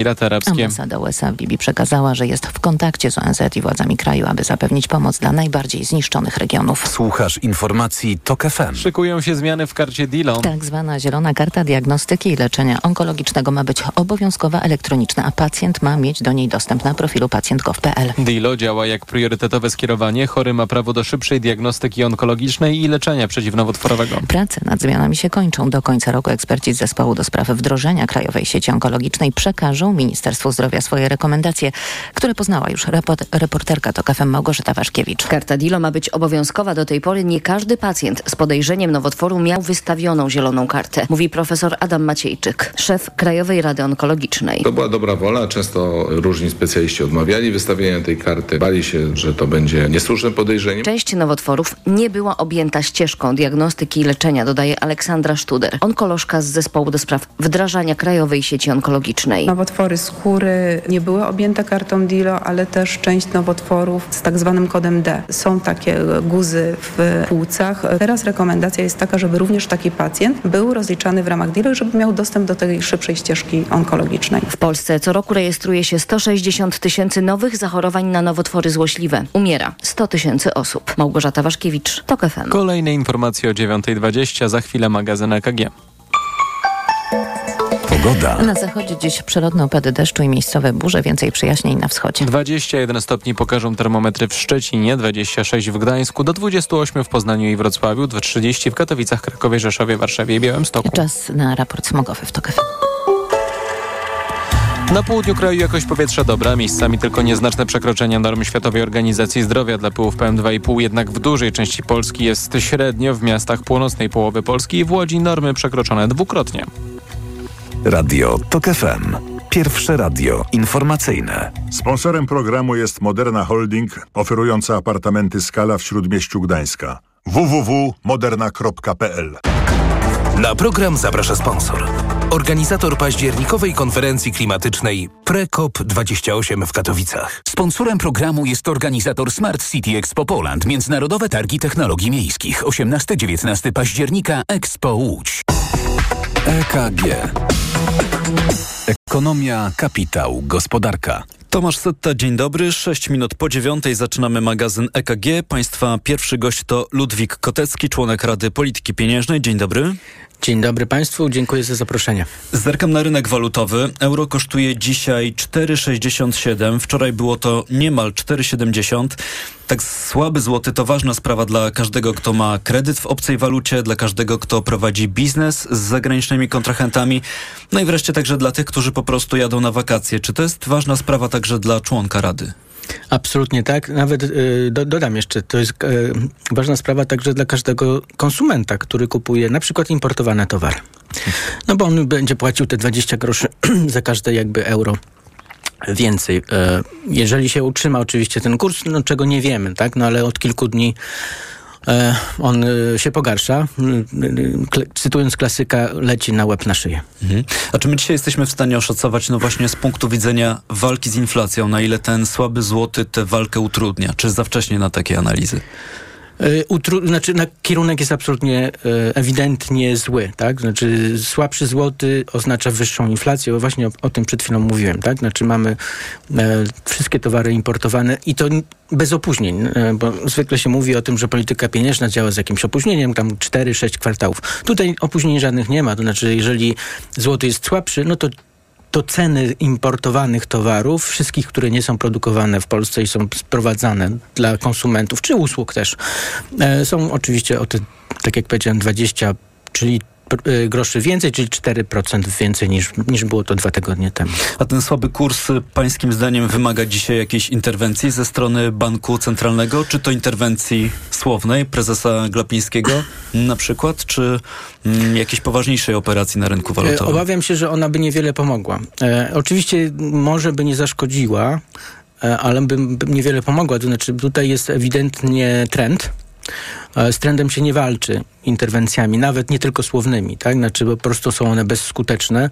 Emiraty Arabskie. Ambasada USA w Libii przekazała, że jest w kontakcie z ONZ i władzami kraju, aby zapewnić pomoc dla najbardziej zniszczonych regionów. Słuchasz informacji TOK FM. Szykują się zmiany w karcie DILO. Tak zwana zielona karta diagnostyki i leczenia onkologicznego ma być obowiązkowa elektroniczna, a pacjent ma mieć do niej dostęp na profilu pacjent.gov.pl. DILO działa jak priorytetowe skierowanie. Chory ma prawo do szybszej diagnostyki onkologicznej i leczenia przeciwnowotworowego. Prace nad zmianami się kończą. Do końca roku eksperci z zespołu do spraw wdrożenia Krajowej Sieci Onkologicznej przekażą Ministerstwu Zdrowia swoje rekomendacje, które poznała już report reporterka TOK FM Małgorzata Waszkiewicz. Karta DILO ma być obowiązkowa. Do tej pory nie każdy pacjent z podejrzeniem nowotworu miał wystawioną zieloną kartę, mówi profesor Adam Maciejczyk, szef Krajowej Rady Onkologicznej. To była dobra wola. Często różni specjaliści odmawiali wystawienia tej karty. Bali się, że to będzie niesłuszne podejrzenie. Część nowotworów nie była objęta ścieżką diagnostyki i leczenia, dodaje Aleksandra Sztuder, onkolożka z zespołu do spraw wdrażania Krajowej Sieci Onkologicznej. Nowotwory skóry nie były objęte kartą DILO, ale też część nowotworów z tak zwanym kodem D. Są takie guzy w płucach. Teraz rekomendacja jest taka, żeby również taki pacjent był rozliczany w ramach DILO i żeby miał dostęp do tej szybszej ścieżki onkologicznej. W Polsce co roku rejestruje się 160 tysięcy nowych zachorowań na nowotwory złośliwe. Umiera 100 tysięcy osób. Małgorzata Waszkiewicz, TOK FM. Kolejne informacje o 9.20, za chwilę magazyn EKG. Pogoda. Na zachodzie dziś przelotne opady deszczu i miejscowe burze, więcej przyjaźnień na wschodzie. 21 stopni pokażą termometry w Szczecinie, 26 w Gdańsku, do 28 w Poznaniu i Wrocławiu, do 30 w Katowicach, Krakowie, Rzeszowie, Warszawie i Białymstoku. Czas na raport smogowy w TOK FM. Na południu kraju jakość powietrza dobra, miejscami tylko nieznaczne przekroczenia norm Światowej Organizacji Zdrowia dla pyłów PM2,5, jednak w dużej części Polski jest średnio w miastach północnej połowy Polski i w Łodzi normy przekroczone dwukrotnie. Radio TOK FM. Pierwsze radio informacyjne. Sponsorem programu jest Moderna Holding, oferująca apartamenty Skala w Śródmieściu Gdańska. www.moderna.pl Na program zaprasza sponsor. Organizator październikowej konferencji klimatycznej PreCOP28 w Katowicach. Sponsorem programu jest organizator Smart City Expo Poland, Międzynarodowe Targi Technologii Miejskich, 18-19 października Expo Łódź. EKG. Ekonomia, kapitał, gospodarka. Tomasz Setta, dzień dobry. 6 minut po dziewiątej zaczynamy magazyn EKG. Państwa pierwszy gość to Ludwik Kotecki, członek Rady Polityki Pieniężnej. Dzień dobry. Dzień dobry Państwu, dziękuję za zaproszenie. Zerkam na rynek walutowy. Euro kosztuje dzisiaj 4,67. Wczoraj było to niemal 4,70. Tak słaby złoty to ważna sprawa dla każdego, kto ma kredyt w obcej walucie, dla każdego, kto prowadzi biznes z zagranicznymi kontrahentami, no i wreszcie także dla tych, którzy po prostu jadą na wakacje. Czy to jest ważna sprawa także dla członka Rady? Absolutnie tak. Nawet y, do, dodam jeszcze, to jest y, ważna sprawa także dla każdego konsumenta, który kupuje na przykład importowane towary. No bo on będzie płacił te 20 groszy za każde jakby euro więcej. Y, jeżeli się utrzyma oczywiście ten kurs, no czego nie wiemy, tak? No ale od kilku dni on się pogarsza. Cytując klasyka, leci na łeb na szyję. Mhm. A czy my dzisiaj jesteśmy w stanie oszacować, no właśnie z punktu widzenia walki z inflacją, na ile ten słaby złoty tę walkę utrudnia? Czy za wcześnie na takie analizy? Utru- znaczy, na, kierunek jest absolutnie e, ewidentnie zły, tak? Znaczy, słabszy złoty oznacza wyższą inflację, bo właśnie o, o tym przed chwilą mówiłem, tak? Znaczy, mamy e, wszystkie towary importowane i to bez opóźnień, e, bo zwykle się mówi o tym, że polityka pieniężna działa z jakimś opóźnieniem, tam 4-6 kwartałów. Tutaj opóźnień żadnych nie ma, to znaczy, jeżeli złoty jest słabszy, no to to ceny importowanych towarów, wszystkich, które nie są produkowane w Polsce i są sprowadzane dla konsumentów, czy usług też, e, są oczywiście o te, tak jak powiedziałem, 20, czyli groszy więcej, czyli 4% więcej niż, niż było to dwa tygodnie temu. A ten słaby kurs pańskim zdaniem wymaga dzisiaj jakiejś interwencji ze strony Banku Centralnego? Czy to interwencji słownej prezesa Glapińskiego na przykład, czy mm, jakiejś poważniejszej operacji na rynku walutowym? Obawiam się, że ona by niewiele pomogła. E, oczywiście może by nie zaszkodziła, ale by, by niewiele pomogła. To znaczy tutaj jest ewidentnie trend, z trendem się nie walczy interwencjami, nawet nie tylko słownymi, tak? Znaczy po prostu są one bezskuteczne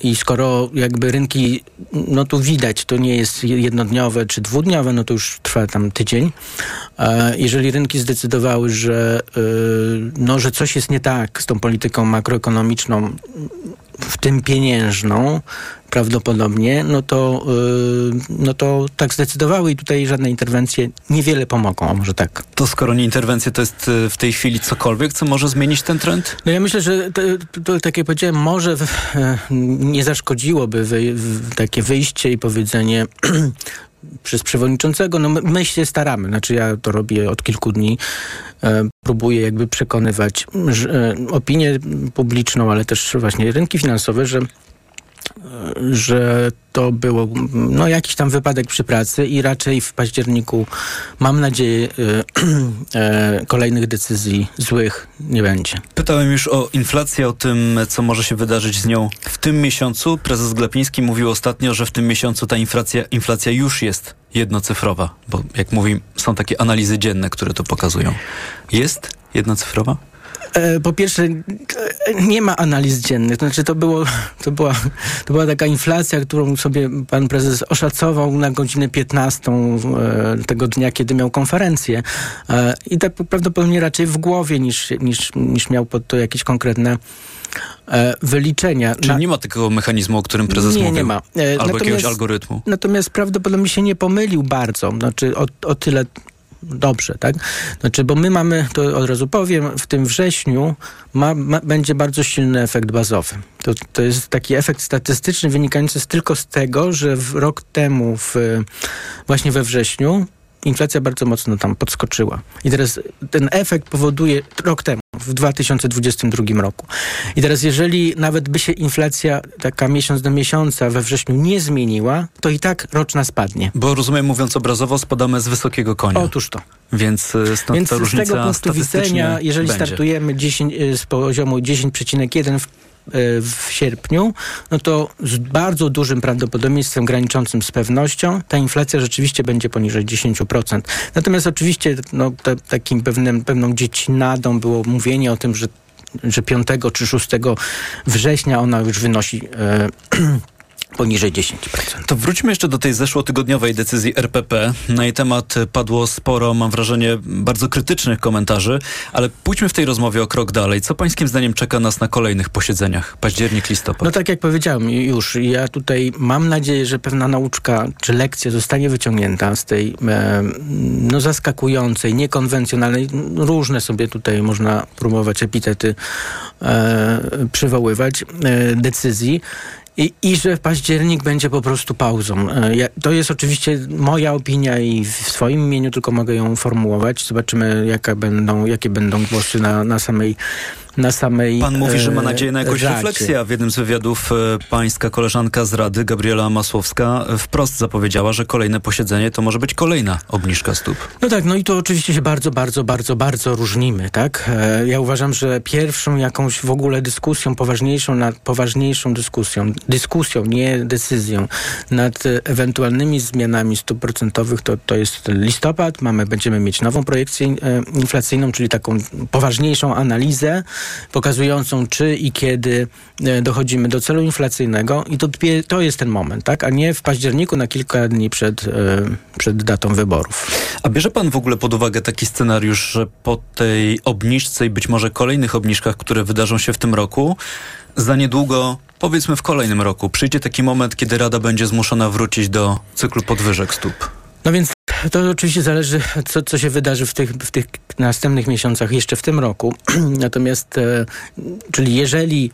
i skoro jakby rynki, no tu widać, to nie jest jednodniowe czy dwudniowe, no to już trwa tam tydzień. Jeżeli rynki zdecydowały, że, no, że coś jest nie tak z tą polityką makroekonomiczną, w tym pieniężną prawdopodobnie, no to, yy, no to tak zdecydowały i tutaj żadne interwencje niewiele pomogą, a może tak. To skoro nie interwencje, to jest y, w tej chwili cokolwiek, co może zmienić ten trend? No ja myślę, że to, to tak jak powiedziałem, może w, e, nie zaszkodziłoby wy, w, takie wyjście i powiedzenie przez przewodniczącego, no my, się staramy, znaczy ja to robię od kilku dni, e, próbuję jakby przekonywać e, opinię publiczną, ale też właśnie rynki finansowe, że że to było no, jakiś tam wypadek przy pracy i raczej w październiku, mam nadzieję, e, e, kolejnych decyzji złych nie będzie. Pytałem już o inflację, o tym, co może się wydarzyć z nią w tym miesiącu. Prezes Glapiński mówił ostatnio, że w tym miesiącu ta inflacja, inflacja już jest jednocyfrowa, bo jak mówi, są takie analizy dzienne, które to pokazują. Jest jednocyfrowa? E, po pierwsze, nie ma analiz dziennych. To znaczy, to, było, to, była, to była taka inflacja, którą sobie pan prezes oszacował na godzinę 15 e, tego dnia, kiedy miał konferencję. E, I tak prawdopodobnie raczej w głowie, niż, niż, niż miał pod to jakieś konkretne wyliczenia. Czyli na... nie ma takiego mechanizmu, o którym prezes nie, mówił? Nie ma. Albo natomiast, jakiegoś algorytmu? Natomiast prawdopodobnie się nie pomylił bardzo. Znaczy o, o tyle dobrze, tak? Znaczy, bo my mamy, to od razu powiem, w tym wrześniu ma, ma, będzie bardzo silny efekt bazowy. To, to jest taki efekt statystyczny wynikający z, tylko z tego, że w rok temu, w, właśnie we wrześniu, inflacja bardzo mocno tam podskoczyła. I teraz ten efekt powoduje rok temu, w 2022 roku. I teraz jeżeli nawet by się inflacja taka miesiąc do miesiąca we wrześniu nie zmieniła, to i tak roczna spadnie. Bo rozumiem, mówiąc obrazowo, spadamy z wysokiego konia. Otóż to. Więc e, stąd Więc ta różnica z tego punktu widzenia, jeżeli będzie. startujemy 10, e, z poziomu 10,1 w w sierpniu, no to z bardzo dużym prawdopodobieństwem graniczącym z pewnością ta inflacja rzeczywiście będzie poniżej 10%. Natomiast oczywiście no, te, takim pewnym, pewną dziecinadą było mówienie o tym, że że 5 czy 6 września ona już wynosi e, poniżej 10%. To wróćmy jeszcze do tej zeszłotygodniowej decyzji RPP. Na jej temat padło sporo, mam wrażenie, bardzo krytycznych komentarzy, ale pójdźmy w tej rozmowie o krok dalej. Co pańskim zdaniem czeka nas na kolejnych posiedzeniach? Październik, listopad. No tak jak powiedziałem już, ja tutaj mam nadzieję, że pewna nauczka czy lekcja zostanie wyciągnięta z tej e, no zaskakującej, niekonwencjonalnej, różne sobie tutaj można próbować epitety e, przywoływać, e, decyzji. I, I że październik będzie po prostu pauzą. E, ja, to jest oczywiście moja opinia i w swoim imieniu tylko mogę ją formułować. Zobaczymy, jaka będą, jakie będą głosy na, na samej na samej Pan mówi, że ma nadzieję na jakąś radzie. refleksję. A w jednym z wywiadów e, pańska koleżanka z Rady, Gabriela Masłowska, e, wprost zapowiedziała, że kolejne posiedzenie to może być kolejna obniżka stóp. No tak, no i to oczywiście się bardzo, bardzo, bardzo, bardzo różnimy, tak? E, ja uważam, że pierwszą jakąś w ogóle dyskusją, poważniejszą, nad poważniejszą dyskusją, dyskusją, nie decyzją, nad ewentualnymi zmianami stóp procentowych, to, to jest listopad. Mamy, będziemy mieć nową projekcję inflacyjną, czyli taką poważniejszą analizę, pokazującą, czy i kiedy e, dochodzimy do celu inflacyjnego i to, to jest ten moment, tak? A nie w październiku na kilka dni przed, e, przed datą wyborów. A bierze pan w ogóle pod uwagę taki scenariusz, że po tej obniżce i być może kolejnych obniżkach, które wydarzą się w tym roku, za niedługo, powiedzmy w kolejnym roku, przyjdzie taki moment, kiedy Rada będzie zmuszona wrócić do cyklu podwyżek stóp? No więc to oczywiście zależy, co, co się wydarzy w tych, w tych następnych miesiącach, jeszcze w tym roku. Natomiast, e, czyli jeżeli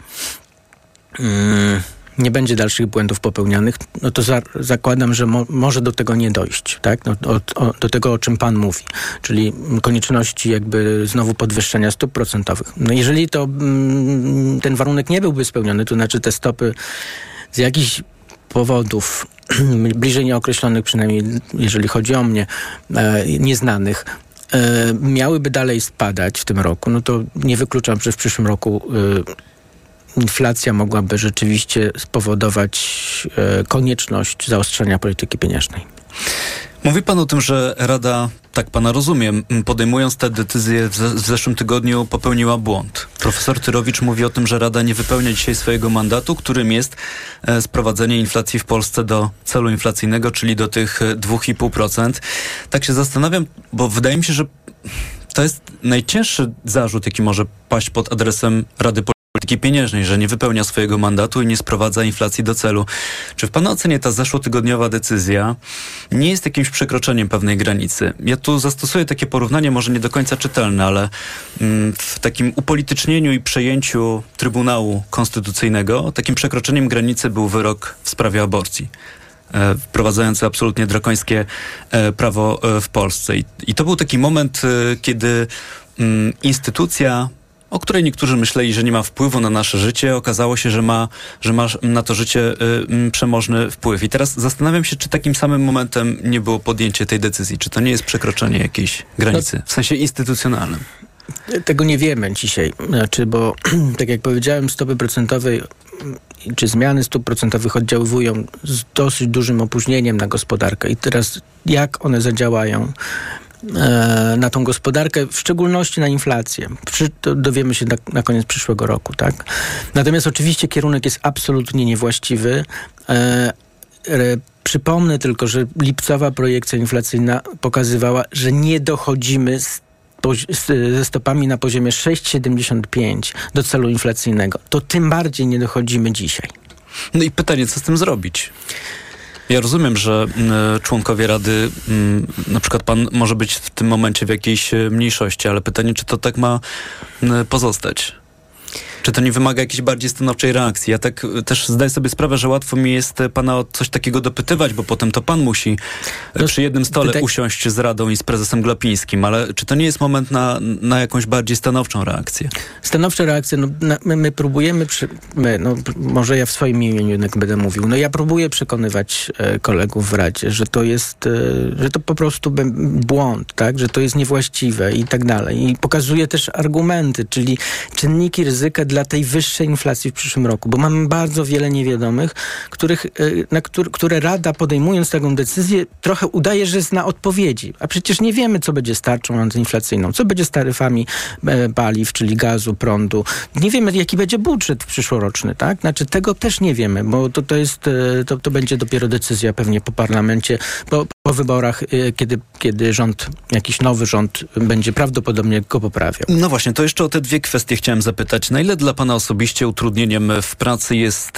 mm, nie będzie dalszych błędów popełnianych, no to za, zakładam, że mo, może do tego nie dojść, tak? No, o, do tego, o czym pan mówi, czyli konieczności jakby znowu podwyższenia stóp procentowych. No jeżeli to mm, ten warunek nie byłby spełniony, to znaczy te stopy z jakichś powodów bliżej nieokreślonych, przynajmniej jeżeli chodzi o mnie, e, nieznanych, e, miałyby dalej spadać w tym roku, no to nie wykluczam, że w przyszłym roku e, inflacja mogłaby rzeczywiście spowodować konieczność zaostrzenia polityki pieniężnej. Mówi pan o tym, że Rada, tak pana rozumiem, podejmując te decyzje w, zeszłym tygodniu popełniła błąd. Profesor Tyrowicz mówi o tym, że Rada nie wypełnia dzisiaj swojego mandatu, którym jest e, sprowadzenie inflacji w Polsce do celu inflacyjnego, czyli do tych 2,5%. E, tak się zastanawiam, bo wydaje mi się, że to jest najcięższy zarzut, jaki może paść pod adresem Rady Polskiej polityki pieniężnej, że nie wypełnia swojego mandatu i nie sprowadza inflacji do celu. Czy w Pana ocenie ta zeszłotygodniowa decyzja nie jest jakimś przekroczeniem pewnej granicy? Ja tu zastosuję takie porównanie, może nie do końca czytelne, ale mm, w takim upolitycznieniu i przejęciu Trybunału Konstytucyjnego takim przekroczeniem granicy był wyrok w sprawie aborcji e, wprowadzający absolutnie drakońskie e, prawo e, w Polsce. I, to był taki moment, kiedy mm, instytucja o której niektórzy myśleli, że nie ma wpływu na nasze życie, okazało się, że ma, że ma na to życie y, przemożny wpływ. I teraz zastanawiam się, czy takim samym momentem nie było podjęcie tej decyzji. Czy to nie jest przekroczenie jakiejś granicy, w sensie instytucjonalnym? Tego nie wiemy dzisiaj, znaczy, bo tak jak powiedziałem, stopy procentowe czy zmiany stóp procentowych oddziaływują z dosyć dużym opóźnieniem na gospodarkę i teraz jak one zadziałają na tą gospodarkę, w szczególności na inflację. To dowiemy się na, na, koniec przyszłego roku, tak? Natomiast oczywiście kierunek jest absolutnie niewłaściwy. E, przypomnę tylko, że lipcowa projekcja inflacyjna pokazywała, że nie dochodzimy z ze stopami na poziomie 6,75 do celu inflacyjnego, to tym bardziej nie dochodzimy dzisiaj. No i pytanie, co z tym zrobić? Ja rozumiem, że y, członkowie Rady, y, na przykład pan może być w tym momencie w jakiejś e, mniejszości, ale pytanie, czy to tak ma y, pozostać? Czy to nie wymaga jakiejś bardziej stanowczej reakcji? Ja tak e, też zdaję sobie sprawę, że łatwo mi jest e, pana o coś takiego dopytywać, bo potem to pan musi no, przy jednym stole usiąść z Radą i z prezesem Glapińskim, ale czy to nie jest moment na, na jakąś bardziej stanowczą reakcję? Stanowcza reakcja, no, na, my, my, próbujemy, przy, my, no, może ja w swoim imieniu jednak będę mówił, no ja próbuję przekonywać e, kolegów w Radzie, że to jest, e, że to po prostu błąd, tak, że to jest niewłaściwe i tak dalej. I pokazuję też argumenty, czyli czynniki ryzyka dla tej wyższej inflacji w przyszłym roku, bo mamy bardzo wiele niewiadomych, których, e, na które, które Rada podejmując taką decyzję trochę udaje, że zna odpowiedzi. A przecież nie wiemy, co będzie z tarczą antyinflacyjną, co będzie z taryfami e, paliw, czyli gazu, prądu. Nie wiemy, jaki będzie budżet przyszłoroczny, tak? Znaczy tego też nie wiemy, bo to, to jest, e, to, to będzie dopiero decyzja pewnie po parlamencie, po, po wyborach, kiedy, kiedy rząd, jakiś nowy rząd będzie prawdopodobnie go poprawiał. No właśnie, to jeszcze o te dwie kwestie chciałem zapytać. Na ile dla Pana osobiście utrudnieniem w pracy jest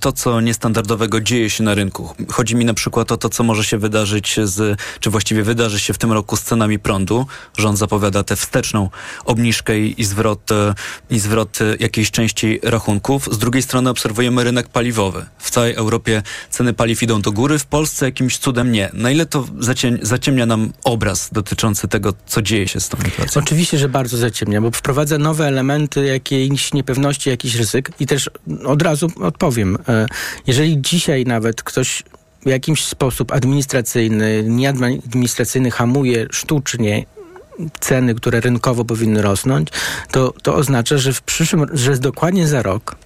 to, co niestandardowego dzieje się na rynku? Chodzi mi na przykład o to, co może się wydarzyć z, czy właściwie wydarzy się w tym roku z cenami prądu. Rząd zapowiada tę wsteczną obniżkę i zwrot, e, i zwrot jakiejś części rachunków. Z drugiej strony obserwujemy rynek paliwowy. W całej Europie ceny paliw idą do góry, w Polsce jakimś cudem nie. Na ile to zaciemnia nam obraz dotyczący tego, co dzieje się z tą inflacją? Oczywiście, że bardzo zaciemnia, bo wprowadza nowe elementy jakiejś niepewności, jakichś ryzyk i też od razu odpowiem. E, jeżeli dzisiaj nawet ktoś w jakiś sposób administracyjny, nieadministracyjny hamuje sztucznie ceny, które rynkowo powinny rosnąć, to, to oznacza, że w przyszłym, że dokładnie za rok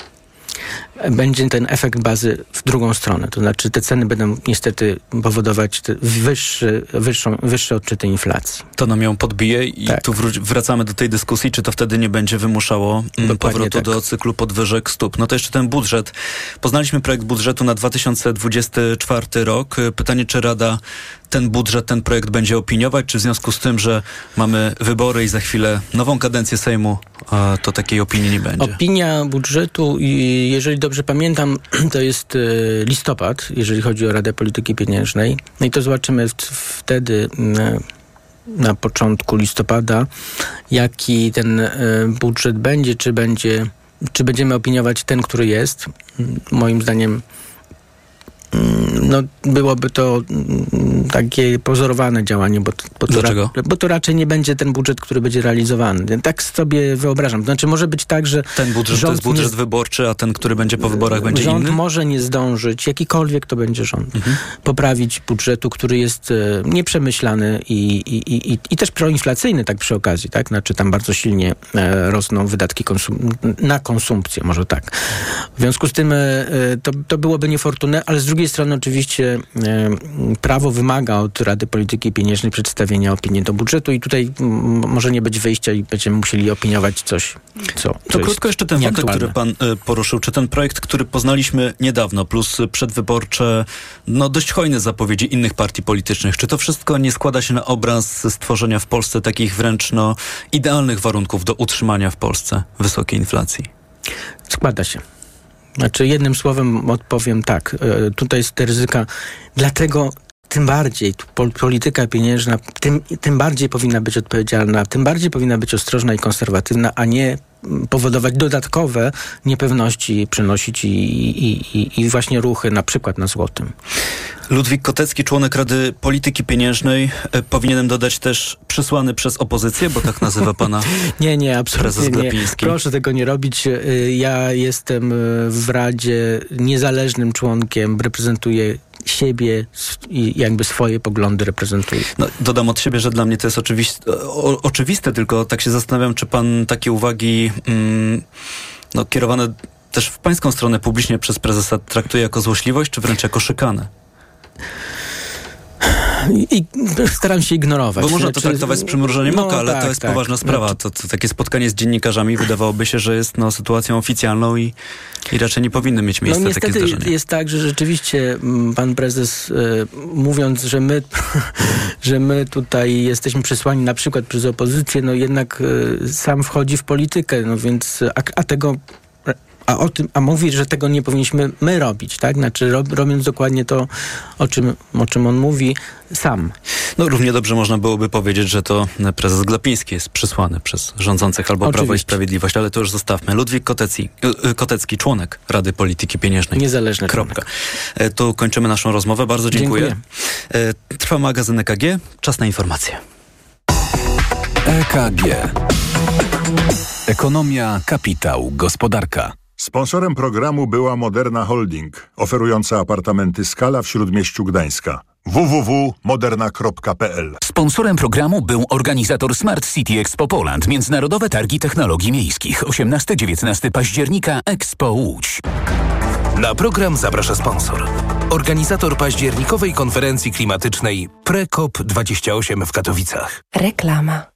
będzie ten efekt bazy w drugą stronę. To znaczy te ceny będą niestety powodować wyższy, wyższą, wyższe odczyty inflacji. To nam ją podbije i tak. tu wracamy do tej dyskusji, czy to wtedy nie będzie wymuszało mm, Dokładnie powrotu tak. do cyklu podwyżek stóp. No to jeszcze ten budżet. Poznaliśmy projekt budżetu na 2024 rok. Pytanie, czy Rada ten budżet, ten projekt będzie opiniować, czy w związku z tym, że mamy wybory i za chwilę nową kadencję Sejmu, to takiej opinii nie będzie? Opinia budżetu, jeżeli dobrze pamiętam, to jest e, listopad, jeżeli chodzi o Radę Polityki Pieniężnej. No i to zobaczymy wtedy na początku listopada, jaki ten e, budżet będzie, czy będzie, czy będziemy opiniować ten, który jest. Moim zdaniem Mm, no, byłoby to mm, takie pozorowane działanie, bo, bo, to, ra, bo to raczej nie będzie ten budżet, który będzie realizowany. Tak sobie wyobrażam. Znaczy może być tak, że ten budżet to jest budżet nie, wyborczy, a ten, który będzie po wyborach będzie rząd inny? Rząd może nie zdążyć, jakikolwiek to będzie rząd, mhm. poprawić budżetu, który jest e, nieprzemyślany i, i, i, i też proinflacyjny tak przy okazji, tak? Znaczy tam bardzo silnie e, rosną wydatki konsum na konsumpcję, może tak. W związku z tym e, to, to byłoby niefortunne, ale z drugiej strony oczywiście prawo wymaga od Rady Polityki Pieniężnej przedstawienia opinii do budżetu i tutaj może nie być wyjścia i będziemy musieli opiniować coś, co, co To krótko jeszcze ten wątek, który pan e, poruszył. Czy ten projekt, który poznaliśmy niedawno, plus przedwyborcze, no dość hojne zapowiedzi innych partii politycznych, czy to wszystko nie składa się na obraz stworzenia w Polsce takich wręcz no, idealnych warunków do utrzymania w Polsce wysokiej inflacji? Składa się. Znaczy jednym słowem odpowiem tak. E, tutaj jest te ryzyka. Dlatego tym bardziej polityka pieniężna, tym, tym bardziej powinna być odpowiedzialna, tym bardziej powinna być ostrożna i konserwatywna, a nie powodować dodatkowe niepewności, przynosić i, i, i, i właśnie ruchy, na przykład na złotym. Ludwik Kotecki, członek Rady Polityki Pieniężnej. E, powinienem dodać też przysłany przez opozycję, bo tak nazywa pana Nie, nie, absolutnie nie. Proszę tego nie robić. E, ja jestem e, w Radzie niezależnym członkiem, reprezentuję siebie i jakby swoje poglądy reprezentuje. No, dodam od siebie, że dla mnie to jest oczywiste, o, oczywiste tylko tak się zastanawiam, czy pan takie uwagi mm, no, kierowane też w pańską stronę publicznie przez prezesa traktuje jako złośliwość, czy wręcz jako szykanę? I staram się ignorować. Bo można to traktować z przymrużeniem no, oka, ale tak, to jest tak. poważna sprawa. To, to, takie spotkanie z dziennikarzami wydawałoby się, że jest no, sytuacją oficjalną i, i raczej nie powinny mieć miejsca no, takie zdarzenia. jest tak, że rzeczywiście mm, pan prezes y, mówiąc, że my, że my tutaj jesteśmy przesłani na przykład przez opozycję, no jednak y, sam wchodzi w politykę, no więc a, a tego a, o tym, a mówi, że tego nie powinniśmy my robić, tak? Znaczy rob, robiąc dokładnie to, o czym, o czym on mówi sam. No równie dobrze można byłoby powiedzieć, że to prezes Glapiński jest przysłany przez rządzących albo Oczywiście. Prawo i Sprawiedliwość, ale to już zostawmy. Ludwik Kotecki, y, y, Kotecki członek Rady Polityki Pieniężnej. Niezależny Kropka. Członek. Tu kończymy naszą rozmowę. Bardzo dziękuję. dziękuję. E, trwa magazyn EKG. Czas na informacje. EKG. Ekonomia, kapitał, gospodarka. Sponsorem programu była Moderna Holding, oferująca apartamenty Skala w Śródmieściu Gdańska. www.moderna.pl Sponsorem programu był organizator Smart City Expo Poland, Międzynarodowe Targi Technologii Miejskich, 18-19 października Expo Łódź. Na program zaprasza sponsor. Organizator październikowej konferencji klimatycznej PreCOP28 w Katowicach. Reklama.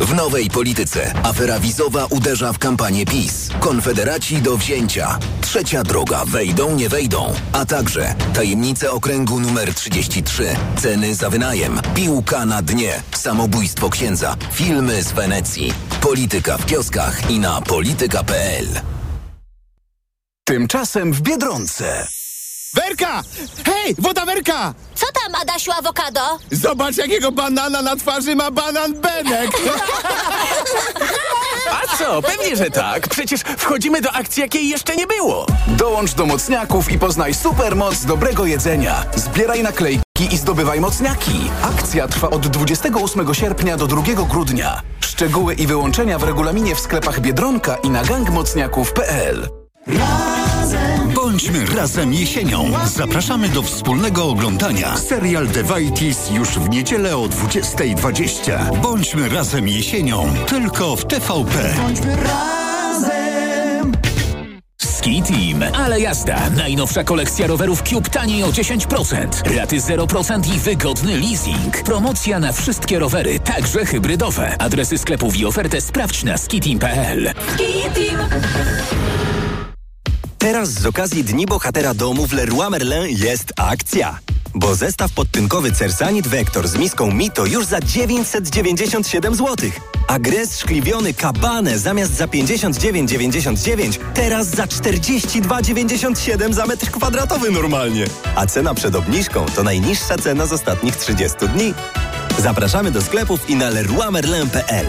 W nowej polityce afera wizowa uderza w kampanię PiS. Konfederaci do wzięcia. Trzecia droga wejdą, nie wejdą. A także tajemnice okręgu numer 33. Ceny za wynajem. Piłka na dnie. Samobójstwo księdza. Filmy z Wenecji. Polityka w kioskach i na polityka.pl. Tymczasem w Biedronce. Werka! Hej, woda Werka! Co tam, Adasiu Awokado? Zobacz, jakiego banana na twarzy ma banan Benek! A co? Pewnie, że tak. Przecież wchodzimy do akcji, jakiej jeszcze nie było. Dołącz do mocniaków i poznaj supermoc dobrego jedzenia. Zbieraj naklejki i zdobywaj mocniaki. Akcja trwa od 28 sierpnia do 2 grudnia. Szczegóły i wyłączenia w regulaminie w sklepach Biedronka i na gangmocniaków.pl. Bądźmy razem jesienią. Zapraszamy do wspólnego oglądania. Serial The Vitis już w niedzielę o 20.20. Bądźmy razem jesienią. Tylko w TVP. Bądźmy razem. Ski Team. Ale jazda. Najnowsza kolekcja rowerów Cube taniej o 10%. Raty 0% i wygodny leasing. Promocja na wszystkie rowery, także hybrydowe. Adresy sklepów i ofertę sprawdź na skiteam.pl. Ski Team. Teraz z okazji Dni Bohatera Domu w Leroy Merlin jest akcja. Bo zestaw podtynkowy Cersanit Vector z miską Mito już za 997 zł. A gres szkliwiony Kabane zamiast za 59,99 teraz za 42,97 za metr kwadratowy normalnie. A cena przed obniżką to najniższa cena z ostatnich 30 dni. Zapraszamy do sklepów i na leroymerlin.pl.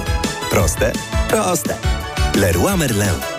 Proste? Proste. Leroy Merlin.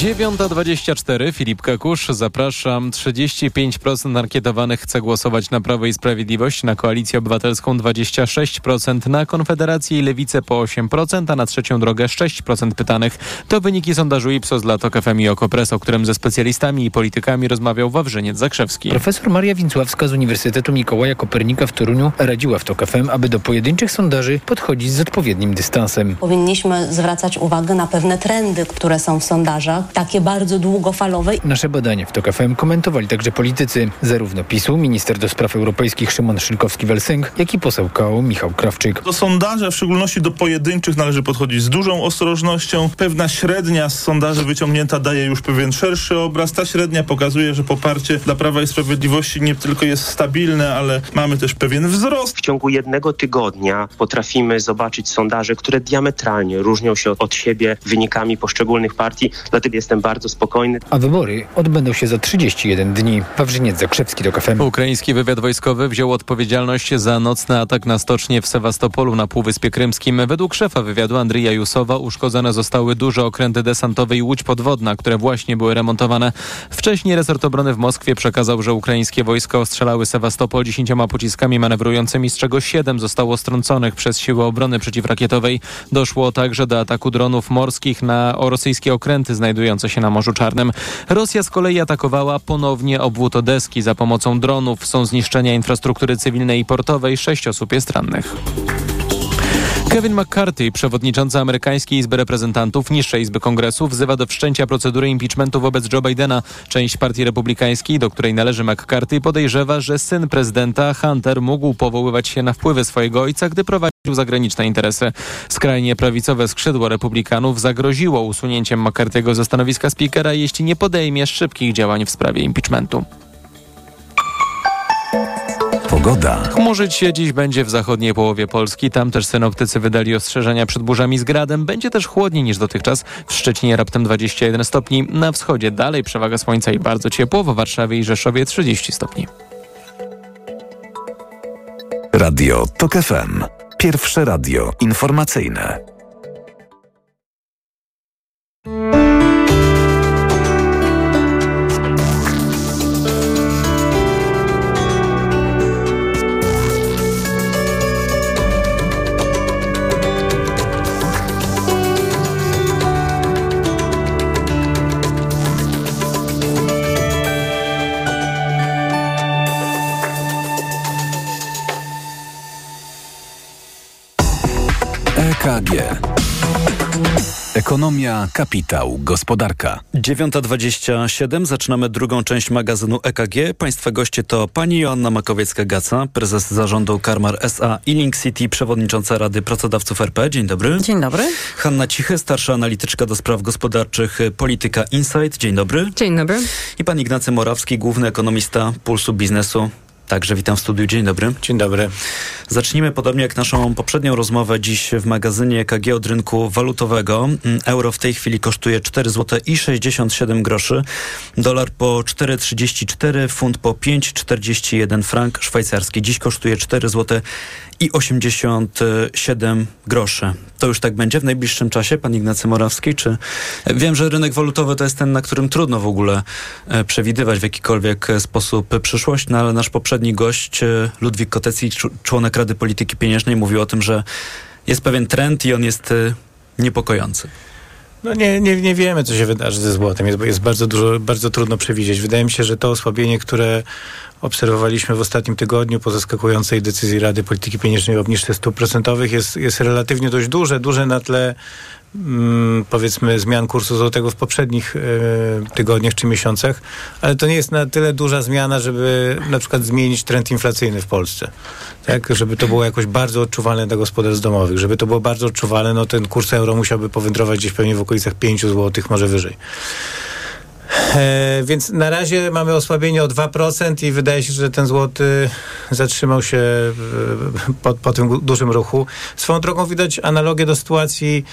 9.24, Filip Kakusz, zapraszam. 35% ankietowanych chce głosować na Prawo i Sprawiedliwość, na Koalicję Obywatelską 26%, na Konfederację i Lewicę po 8%, a na Trzecią Drogę 6% pytanych. To wyniki sondażu Ipsos dla TOK FM i Okopres, o którym ze specjalistami i politykami rozmawiał Wawrzyniec Zakrzewski. Profesor Maria Wincławska z Uniwersytetu Mikołaja Kopernika w Toruniu radziła w TOK FM, aby do pojedynczych sondaży podchodzić z odpowiednim dystansem. Powinniśmy zwracać uwagę na pewne trendy, które są w sondażach takie bardzo długofalowe. Nasze badanie w TOK FM komentowali także politycy, zarówno PiSu, minister do spraw europejskich Szymon Szylkowski-Welsęg, jak i poseł KO Michał Krawczyk. Do sondaży, w szczególności do pojedynczych, należy podchodzić z dużą ostrożnością. Pewna średnia z sondaży wyciągnięta daje już pewien szerszy obraz. Ta średnia pokazuje, że poparcie dla Prawa i Sprawiedliwości nie tylko jest stabilne, ale mamy też pewien wzrost. W ciągu jednego tygodnia potrafimy zobaczyć sondaże, które diametralnie różnią się od siebie wynikami poszczególnych partii. Dlatego jestem bardzo spokojny. A wybory odbędą się za 31 dni. Wawrzyniec Zakrzewski do KFM. Ukraiński wywiad wojskowy wziął odpowiedzialność za nocny atak na stocznię w Sewastopolu na Półwyspie Krymskim. Według szefa wywiadu Andrija Jusowa uszkodzone zostały duże okręty desantowe i łódź podwodna, które właśnie były remontowane. Wcześniej resort obrony w Moskwie przekazał, że ukraińskie wojska ostrzelały Sewastopol dziesięcioma pociskami manewrującymi, z czego siedem zostało strąconych przez siły obrony przeciwrakietowej. Doszło także do ataku dronów morskich na rosyjskie okręty znajdujące znajdujące się na Morzu Czarnym. Rosja z kolei atakowała ponownie obwód Odeski za pomocą dronów. Są zniszczenia infrastruktury cywilnej i portowej. Sześć osób jest rannych. Kevin McCarthy, przewodniczący amerykańskiej Izby Reprezentantów, niższej Izby Kongresu, wzywa do wszczęcia procedury impeachmentu wobec Joe Bidena. Część partii republikańskiej, do której należy McCarthy, podejrzewa, że syn prezydenta Hunter mógł powoływać się na wpływy swojego ojca, gdy prowadził zagraniczne interesy. Skrajnie prawicowe skrzydło republikanów zagroziło usunięciem McCarthy'ego ze stanowiska spikera, jeśli nie podejmie szybkich działań w sprawie impeachmentu. Pogoda. Chmurzyć się dziś będzie w zachodniej połowie Polski. Tam też synoptycy wydali ostrzeżenia przed burzami z gradem. Będzie też chłodniej niż dotychczas. W Szczecinie raptem 21 stopni. Na wschodzie dalej przewaga słońca i bardzo ciepło. W Warszawie i Rzeszowie 30 stopni. Radio TOK FM. Pierwsze radio informacyjne. Ekonomia, kapitał, gospodarka. 9.27. Zaczynamy drugą część magazynu EKG. Państwa goście to pani Joanna Makowiecka-Gaca, prezes zarządu Karmar SA i Link City, przewodnicząca Rady Pracodawców RP. Dzień dobry. Dzień dobry. Hanna Cichy, starsza analityczka do spraw gospodarczych Polityka Insight. Dzień dobry. Dzień dobry. I pan Ignacy Morawski, główny ekonomista Pulsu Biznesu. Także witam w studiu. Dzień dobry. Dzień dobry. Zacznijmy podobnie jak naszą poprzednią rozmowę dziś w magazynie EKG od rynku walutowego. Euro w tej chwili kosztuje 4 zł i 67 groszy. Dolar po 4,34, funt po 5,41 frank szwajcarski. Dziś kosztuje 4 zł i 87 groszy. To już tak będzie w najbliższym czasie, pan Ignacy Morawski? Czy wiem, że rynek walutowy to jest ten, na którym trudno w ogóle e, przewidywać w jakikolwiek sposób przyszłość, no ale nasz poprzedni gość, e, Ludwik Kotecki, członek Rady Polityki Pieniężnej, mówił o tym, że jest pewien trend i on jest e, niepokojący. No nie, nie, nie wiemy, co się wydarzy ze złotem. Jest, jest bardzo dużo, bardzo trudno przewidzieć. Wydaje mi się, że to osłabienie, które obserwowaliśmy w ostatnim tygodniu po zaskakującej decyzji Rady Polityki Pieniężnej o obniżce stóp procentowych jest, jest relatywnie dość duże, duże na tle mm, powiedzmy zmian kursu złotego w poprzednich y, tygodniach czy miesiącach, ale to nie jest na tyle duża zmiana, żeby na przykład zmienić trend inflacyjny w Polsce. Tak, żeby to było jakoś bardzo odczuwalne dla gospodarstw domowych. Żeby to było bardzo odczuwalne, no ten kurs euro musiałby powędrować gdzieś pewnie w okolicach 5 zł, może wyżej. E, więc na razie mamy osłabienie o 2% i wydaje się, że ten złoty zatrzymał się po, po tym dużym ruchu. Swoją drogą widać analogię do sytuacji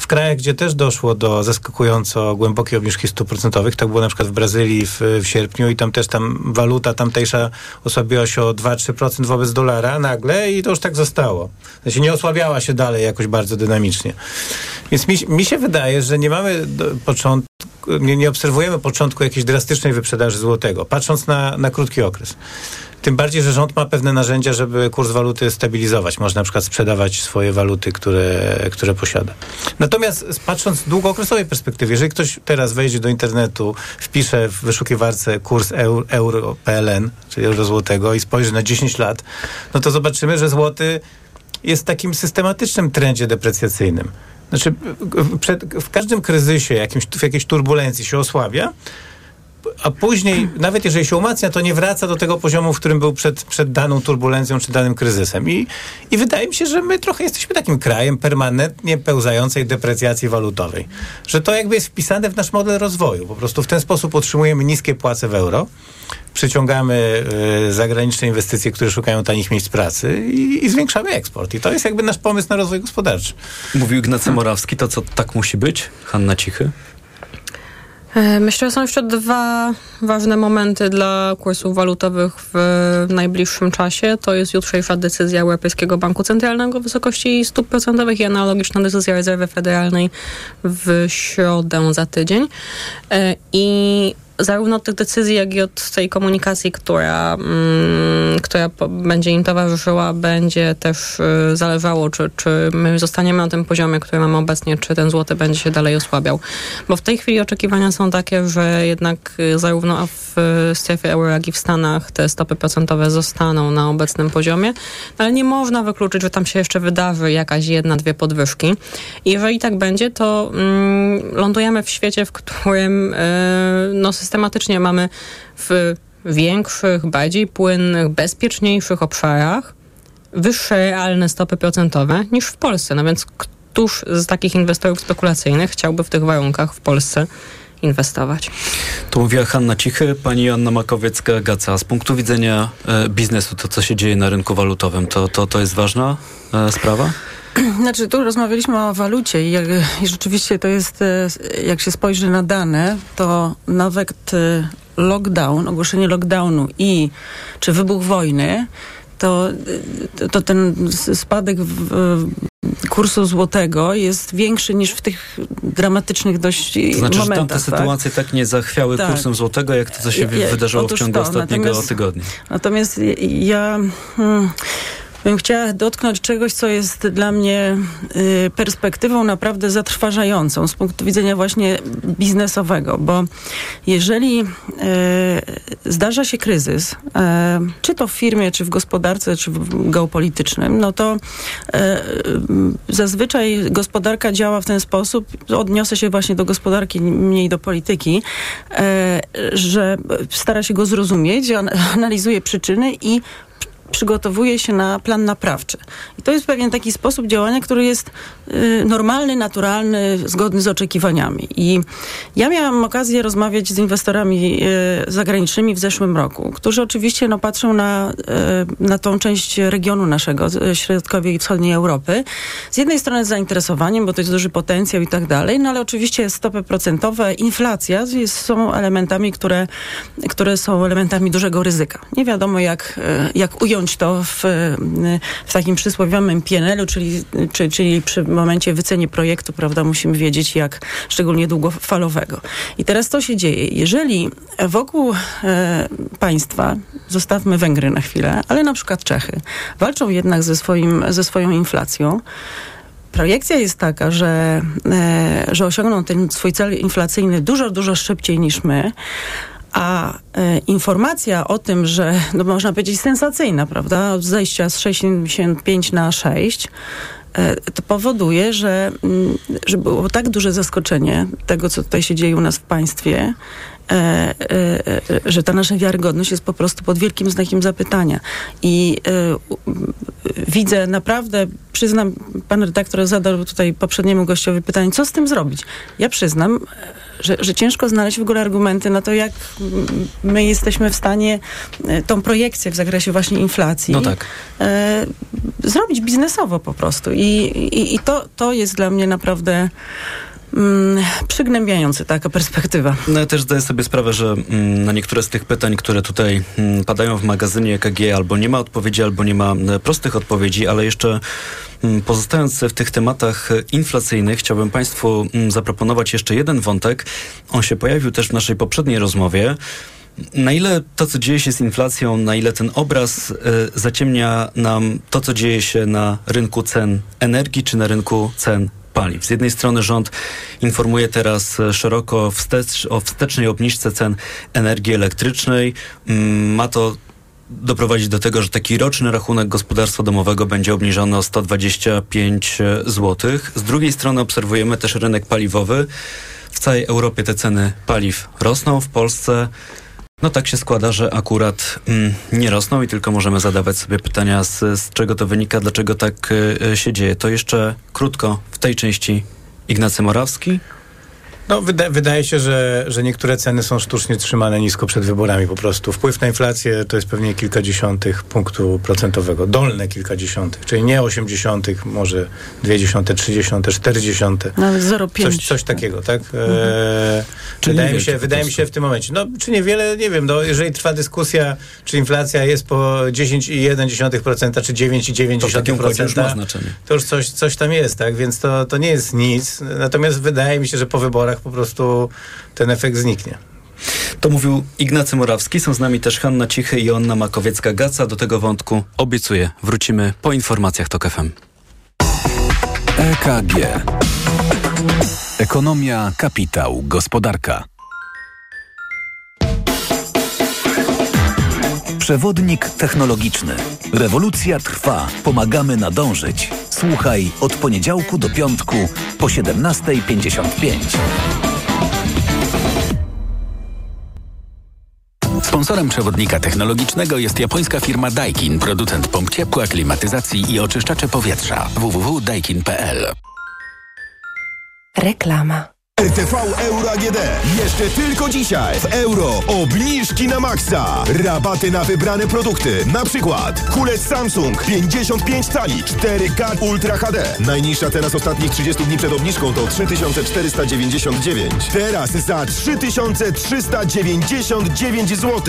w krajach, gdzie też doszło do zaskakująco głębokiej obniżki stóp procentowych, tak było na przykład w Brazylii w, w sierpniu i tam też tam waluta tamtejsza osłabiła się o 2-3% wobec dolara nagle i to już tak zostało. Znaczy nie osłabiała się dalej jakoś bardzo dynamicznie. Więc mi, mi się wydaje, że nie mamy początku, nie, nie obserwujemy początku jakiejś drastycznej wyprzedaży złotego, patrząc na, na krótki okres. Tym bardziej, że rząd ma pewne narzędzia, żeby kurs waluty stabilizować. Można na przykład sprzedawać swoje waluty, które, które posiada. Natomiast patrząc z długookresowej perspektywy, jeżeli ktoś teraz wejdzie do internetu, wpisze w wyszukiwarce kurs euro, euro PLN, czyli euro złotego i spojrzy na 10 lat, no to zobaczymy, że złoty jest w takim systematycznym trendzie deprecjacyjnym. Znaczy, przed, w każdym kryzysie, jakimś, w jakiejś turbulencji się osłabia, a później, nawet jeżeli się umacnia, to nie wraca do tego poziomu, w którym był przed, przed daną turbulencją czy danym kryzysem. I, I wydaje mi się, że my trochę jesteśmy takim krajem permanentnie pełzającej deprecjacji walutowej. Że to jakby jest wpisane w nasz model rozwoju. Po prostu w ten sposób utrzymujemy niskie płace w euro, przyciągamy y, zagraniczne inwestycje, które szukają tanich miejsc pracy i, i, zwiększamy eksport. I to jest jakby nasz pomysł na rozwój gospodarczy. Mówił Ignacy Morawski, to co tak musi być? Hanna Cichy? E, myślę, że są jeszcze dwa ważne momenty dla kursów walutowych w najbliższym czasie. To jest jutrzejsza decyzja Europejskiego Banku Centralnego w wysokości stóp procentowych i analogiczna decyzja Rezerwy Federalnej w środę za tydzień. E, I zarówno od tych decyzji, jak i od tej komunikacji, która, mm, która będzie im towarzyszyła, będzie też y, zależało, czy, czy my zostaniemy na tym poziomie, który mamy obecnie, czy ten złoty będzie się dalej osłabiał. Bo w tej chwili oczekiwania są takie, że jednak y, zarówno w strefie euro, jak i w Stanach te stopy procentowe zostaną na obecnym poziomie, ale nie można wykluczyć, że tam się jeszcze wydarzy jakaś jedna, dwie podwyżki. I jeżeli tak będzie, to mm, lądujemy w świecie, w którym y, no, system systematycznie mamy w większych, bardziej płynnych, bezpieczniejszych obszarach wyższe realne stopy procentowe niż w Polsce. No więc któż z takich inwestorów spekulacyjnych chciałby w tych warunkach w Polsce inwestować. To mówiła Hanna Cichy, pani Anna Makowiecka-Gaca. Z punktu widzenia e, biznesu, to co się dzieje na rynku walutowym, to, to, to jest ważna e, sprawa? Znaczy, tu rozmawialiśmy o walucie i, jak, i rzeczywiście to jest, e, jak się spojrzy na dane, to nawet e, lockdown, ogłoszenie lockdownu i czy wybuch wojny, to, e, to ten spadek w, kursu złotego jest większy niż w tych dramatycznych dość to znaczy, momentach. Że tamte tak? sytuacje tak nie zachwiały tak. kursem złotego, jak to, co się ja, wydarzyło w ciągu to, ostatniego natomiast, tygodnia. Natomiast ja... Hmm, bym chciała dotknąć czegoś, co jest dla mnie y, perspektywą naprawdę zatrważającą z punktu widzenia właśnie biznesowego, bo jeżeli y, zdarza się kryzys, y, czy to w firmie, czy w gospodarce, czy w geopolitycznym, no to zazwyczaj gospodarka działa w ten sposób, odniosę się właśnie do gospodarki, mniej do polityki, że stara się go zrozumieć, analizuje przyczyny i przygotowuje się na plan naprawczy. I to jest pewien taki sposób działania, który jest y, normalny, naturalny, zgodny z oczekiwaniami. I ja miałam okazję rozmawiać z inwestorami y, zagranicznymi w zeszłym roku, którzy oczywiście no, patrzą na, y, na tą część regionu naszego, środkowej i wschodniej Europy. Z jednej strony z zainteresowaniem, bo to jest duży potencjał i tak dalej, no ale oczywiście stopy procentowe, inflacja jest, są elementami, które, które są elementami dużego ryzyka. Nie wiadomo jak, jak ująć ująć to w, w takim przysłowiowym PNL-u, czyli, czyli, czyli przy momencie wycenie projektu, prawda, musimy wiedzieć jak, szczególnie długofalowego. I teraz to się dzieje. Jeżeli wokół e, państwa, zostawmy Węgry na chwilę, ale na przykład Czechy, walczą jednak ze, swoim, ze swoją inflacją, Projekcja jest taka, że, e, że osiągną ten swój cel inflacyjny dużo, dużo szybciej niż my, a e, informacja o tym, że, no można powiedzieć, sensacyjna, prawda, od zejścia z 65 na 6, e, to powoduje, że, mm, że było tak duże zaskoczenie tego, co tutaj się dzieje u nas w państwie, e, e, e, że ta nasza wiarygodność jest po prostu pod wielkim znakiem zapytania. I e, widzę naprawdę, przyznam, pan redaktor zadał tutaj poprzedniemu gościowi pytanie, co z tym zrobić? Ja przyznam, że, że ciężko znaleźć w ogóle argumenty na to, jak my jesteśmy w stanie e, tą projekcję w zakresie właśnie inflacji no tak. e, zrobić biznesowo po prostu. I, i, i to, to jest dla mnie naprawdę mm, przygnębiający taka perspektywa. No ja też zdaję sobie sprawę, że mm, na niektóre z tych pytań, które tutaj mm, padają w magazynie EKG, albo nie ma odpowiedzi, albo nie ma e, prostych odpowiedzi, ale jeszcze mm, pozostając w tych tematach inflacyjnych, chciałbym Państwu mm, zaproponować jeszcze jeden wątek. On się pojawił też w naszej poprzedniej rozmowie. Na ile to, co dzieje się z inflacją, na ile ten obraz y, zaciemnia nam to, co dzieje się na rynku cen energii czy na rynku cen paliw. Z jednej strony rząd informuje teraz e, szeroko wstecz, o wstecznej obniżce cen energii elektrycznej. Mm, ma to doprowadzić do tego, że taki roczny rachunek gospodarstwa domowego będzie obniżony o 125 zł. Z drugiej strony obserwujemy też rynek paliwowy. W całej Europie te ceny paliw rosną, w Polsce no tak się składa, że akurat mm, nie rosną i tylko możemy zadawać sobie pytania, z, z czego to wynika, dlaczego tak y, się dzieje. To jeszcze krótko w tej części Ignacy Morawski. No, wyda wydaje się, że, że niektóre ceny są sztucznie trzymane nisko przed wyborami po prostu. Wpływ na inflację to jest pewnie kilkadziesiątych punktu procentowego. Dolne kilkadziesiątych, czyli nie osiemdziesiątych, może dwie dziesiąte, trzy dziesiąte, cztery dziesiąte. Nawet 0,5. Coś, coś takiego, tak? Mhm. E, wydaje mi się, wydaje mi się w tym momencie. No, czy niewiele, nie wiem, no, jeżeli trwa dyskusja, czy inflacja jest po 10,1%, czy 9,9%, to, ma znaczenie. to już coś, coś tam jest, tak? Więc to, to nie jest nic. Natomiast wydaje mi się, że po wyborach po prostu ten efekt zniknie. To mówił Ignacy Morawski. Są z nami też Hanna Cichy i Anna Makowiecka-Gaca. Do tego wątku obiecuję. Wrócimy po informacjach TOK FM. EKG. Ekonomia, kapitał, gospodarka. Przewodnik technologiczny. Rewolucja trwa. Pomagamy nadążyć. Słuchaj od poniedziałku do piątku po 17.55. Sponsorem przewodnika technologicznego jest japońska firma Daikin, producent pomp ciepła, klimatyzacji i oczyszczacze powietrza. www.daikin.pl Reklama. RTV Euro AGD. Jeszcze tylko dzisiaj w euro obniżki na maksa. Rabaty na wybrane produkty. Na przykład kulec Samsung 55 cali 4K Ultra HD. Najniższa teraz ostatnich 30 dni przed obniżką to 3499. Teraz za 3399 zł.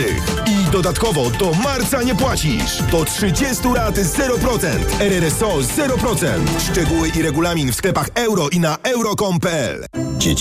I dodatkowo do marca nie płacisz. Do 30 lat 0%. RRSO 0%. Szczegóły i regulamin w sklepach euro i na euro.com.pl. Dzieci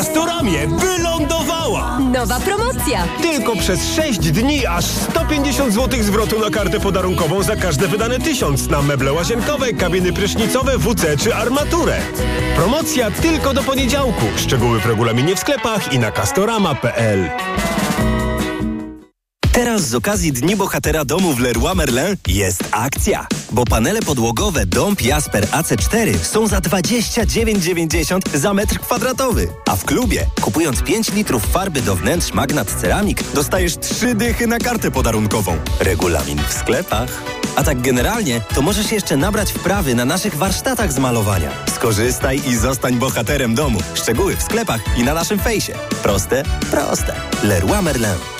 Castoramie wylądowała! Nowa promocja! Tylko przez 6 dni aż 150 zł zwrotu na kartę podarunkową za każde wydane tysiąc na meble łazienkowe, kabiny prysznicowe, WC czy armaturę. Promocja tylko do poniedziałku. Szczegóły w regulaminie w sklepach i na castorama.pl. Teraz z okazji Dni Bohatera domu w Leroy Merlin jest akcja. Bo panele podłogowe Dąb Jasper AC4 są za 29,90 za metr kwadratowy. A w klubie, kupując 5 litrów farby do wnętrz Magnat Ceramik, dostajesz 3 dychy na kartę podarunkową. Regulamin w sklepach. A tak generalnie, to możesz jeszcze nabrać wprawy na naszych warsztatach z malowania. Skorzystaj i zostań bohaterem domu. Szczegóły w sklepach i na naszym fejsie. Proste, proste. Leroy Merlin.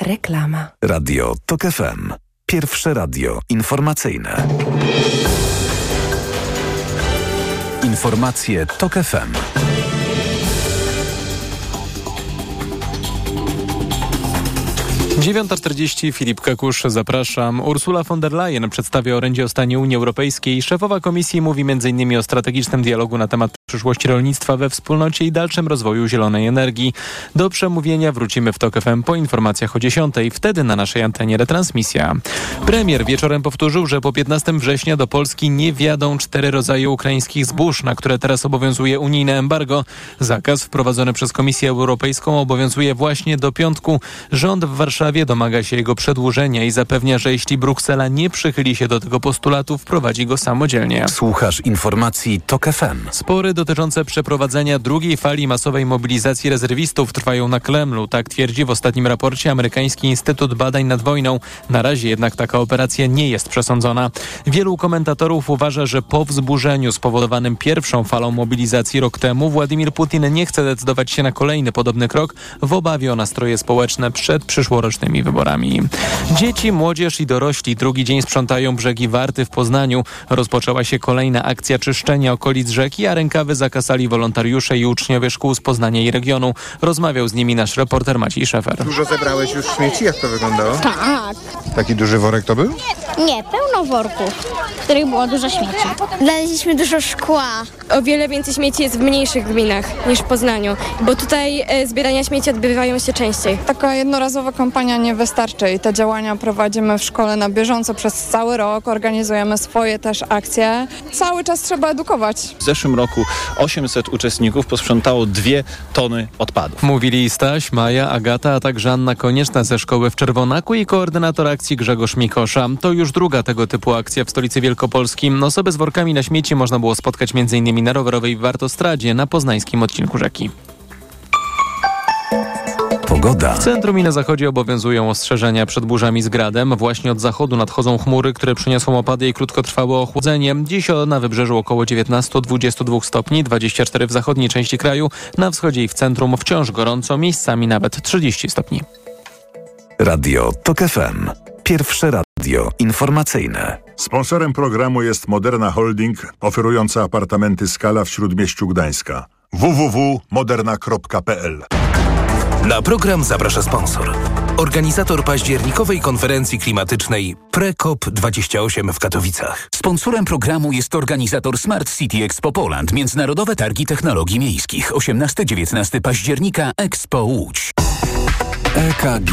Reklama. Radio TOK FM. Pierwsze radio informacyjne. Informacje TOK FM. 9.40 Filip Kakusz, zapraszam. Ursula von der Leyen przedstawia orędzie o stanie Unii Europejskiej. Szefowa komisji mówi m.in. o strategicznym dialogu na temat przyszłości rolnictwa we wspólnocie i dalszym rozwoju zielonej energii. Do przemówienia wrócimy w TOK FM po informacjach o 10. Wtedy na naszej antenie retransmisja. Premier wieczorem powtórzył, że po 15 września do Polski nie wjadą cztery rodzaje ukraińskich zbóż, na które teraz obowiązuje unijne embargo. Zakaz wprowadzony przez Komisję Europejską obowiązuje właśnie do piątku. Rząd w Warszawie domaga się jego przedłużenia i zapewnia, że jeśli Bruksela nie przychyli się do tego postulatu, wprowadzi go samodzielnie. Słuchasz informacji TOK FM. Spory dotyczące przeprowadzenia drugiej fali masowej mobilizacji rezerwistów trwają na Kremlu. Tak twierdzi w ostatnim raporcie amerykański Instytut Badań nad Wojną. Na razie jednak taka operacja nie jest przesądzona. Wielu komentatorów uważa, że po wzburzeniu spowodowanym pierwszą falą mobilizacji rok temu Władimir Putin nie chce decydować się na kolejny podobny krok w obawie o nastroje społeczne przed przyszłorocznymi wyborami. Dzieci, młodzież i dorośli drugi dzień sprzątają brzegi Warty w Poznaniu. Rozpoczęła się kolejna akcja czyszczenia okolic rzeki, a rękawy zakasali wolontariusze i uczniowie szkół z Poznania i regionu. Rozmawiał z nimi nasz reporter Maciej Szefer. Dużo zebrałeś już śmieci? Jak to wyglądało? Tak. Taki duży worek to był? Nie, pełno worków, w których było dużo śmieci. Znaleźliśmy dużo szkła. O wiele więcej śmieci jest w mniejszych gminach niż w Poznaniu, bo tutaj e, zbierania śmieci odbywają się częściej. Taka jednorazowa kampania nie wystarczy i te działania prowadzimy w szkole na bieżąco przez cały rok, organizujemy swoje też akcje. Cały czas trzeba edukować. W zeszłym roku 800 uczestników posprzątało dwie tony odpadów. Mówili Staś, Maja, Agata, a także Anna Konieczna ze szkoły w Czerwonaku i koordynator akcji Grzegorz Mikosza. To już druga tego typu akcja w stolicy Wielkopolski. Osoby z workami na śmieci można było spotkać m.in. na rowerowej Wartostradzie na poznańskim odcinku rzeki. Pogoda. W centrum i na zachodzie obowiązują ostrzeżenia przed burzami z gradem. Właśnie od zachodu nadchodzą chmury, które przyniosą opady i krótkotrwałe ochłodzenie. Dziś na wybrzeżu około 19-22 stopni, 24 w zachodniej części kraju, na wschodzie i w centrum wciąż gorąco, miejscami nawet 30 stopni. Radio TOK FM. Pierwsze radio informacyjne. Sponsorem programu jest Moderna Holding, oferująca apartamenty Skala w Śródmieściu Gdańska. www.moderna.pl Na program zaprasza sponsor. Organizator październikowej konferencji klimatycznej PreCOP28 w Katowicach. Sponsorem programu jest organizator Smart City Expo Poland, Międzynarodowe Targi Technologii Miejskich, 18-19 października Expo Łódź. EKG.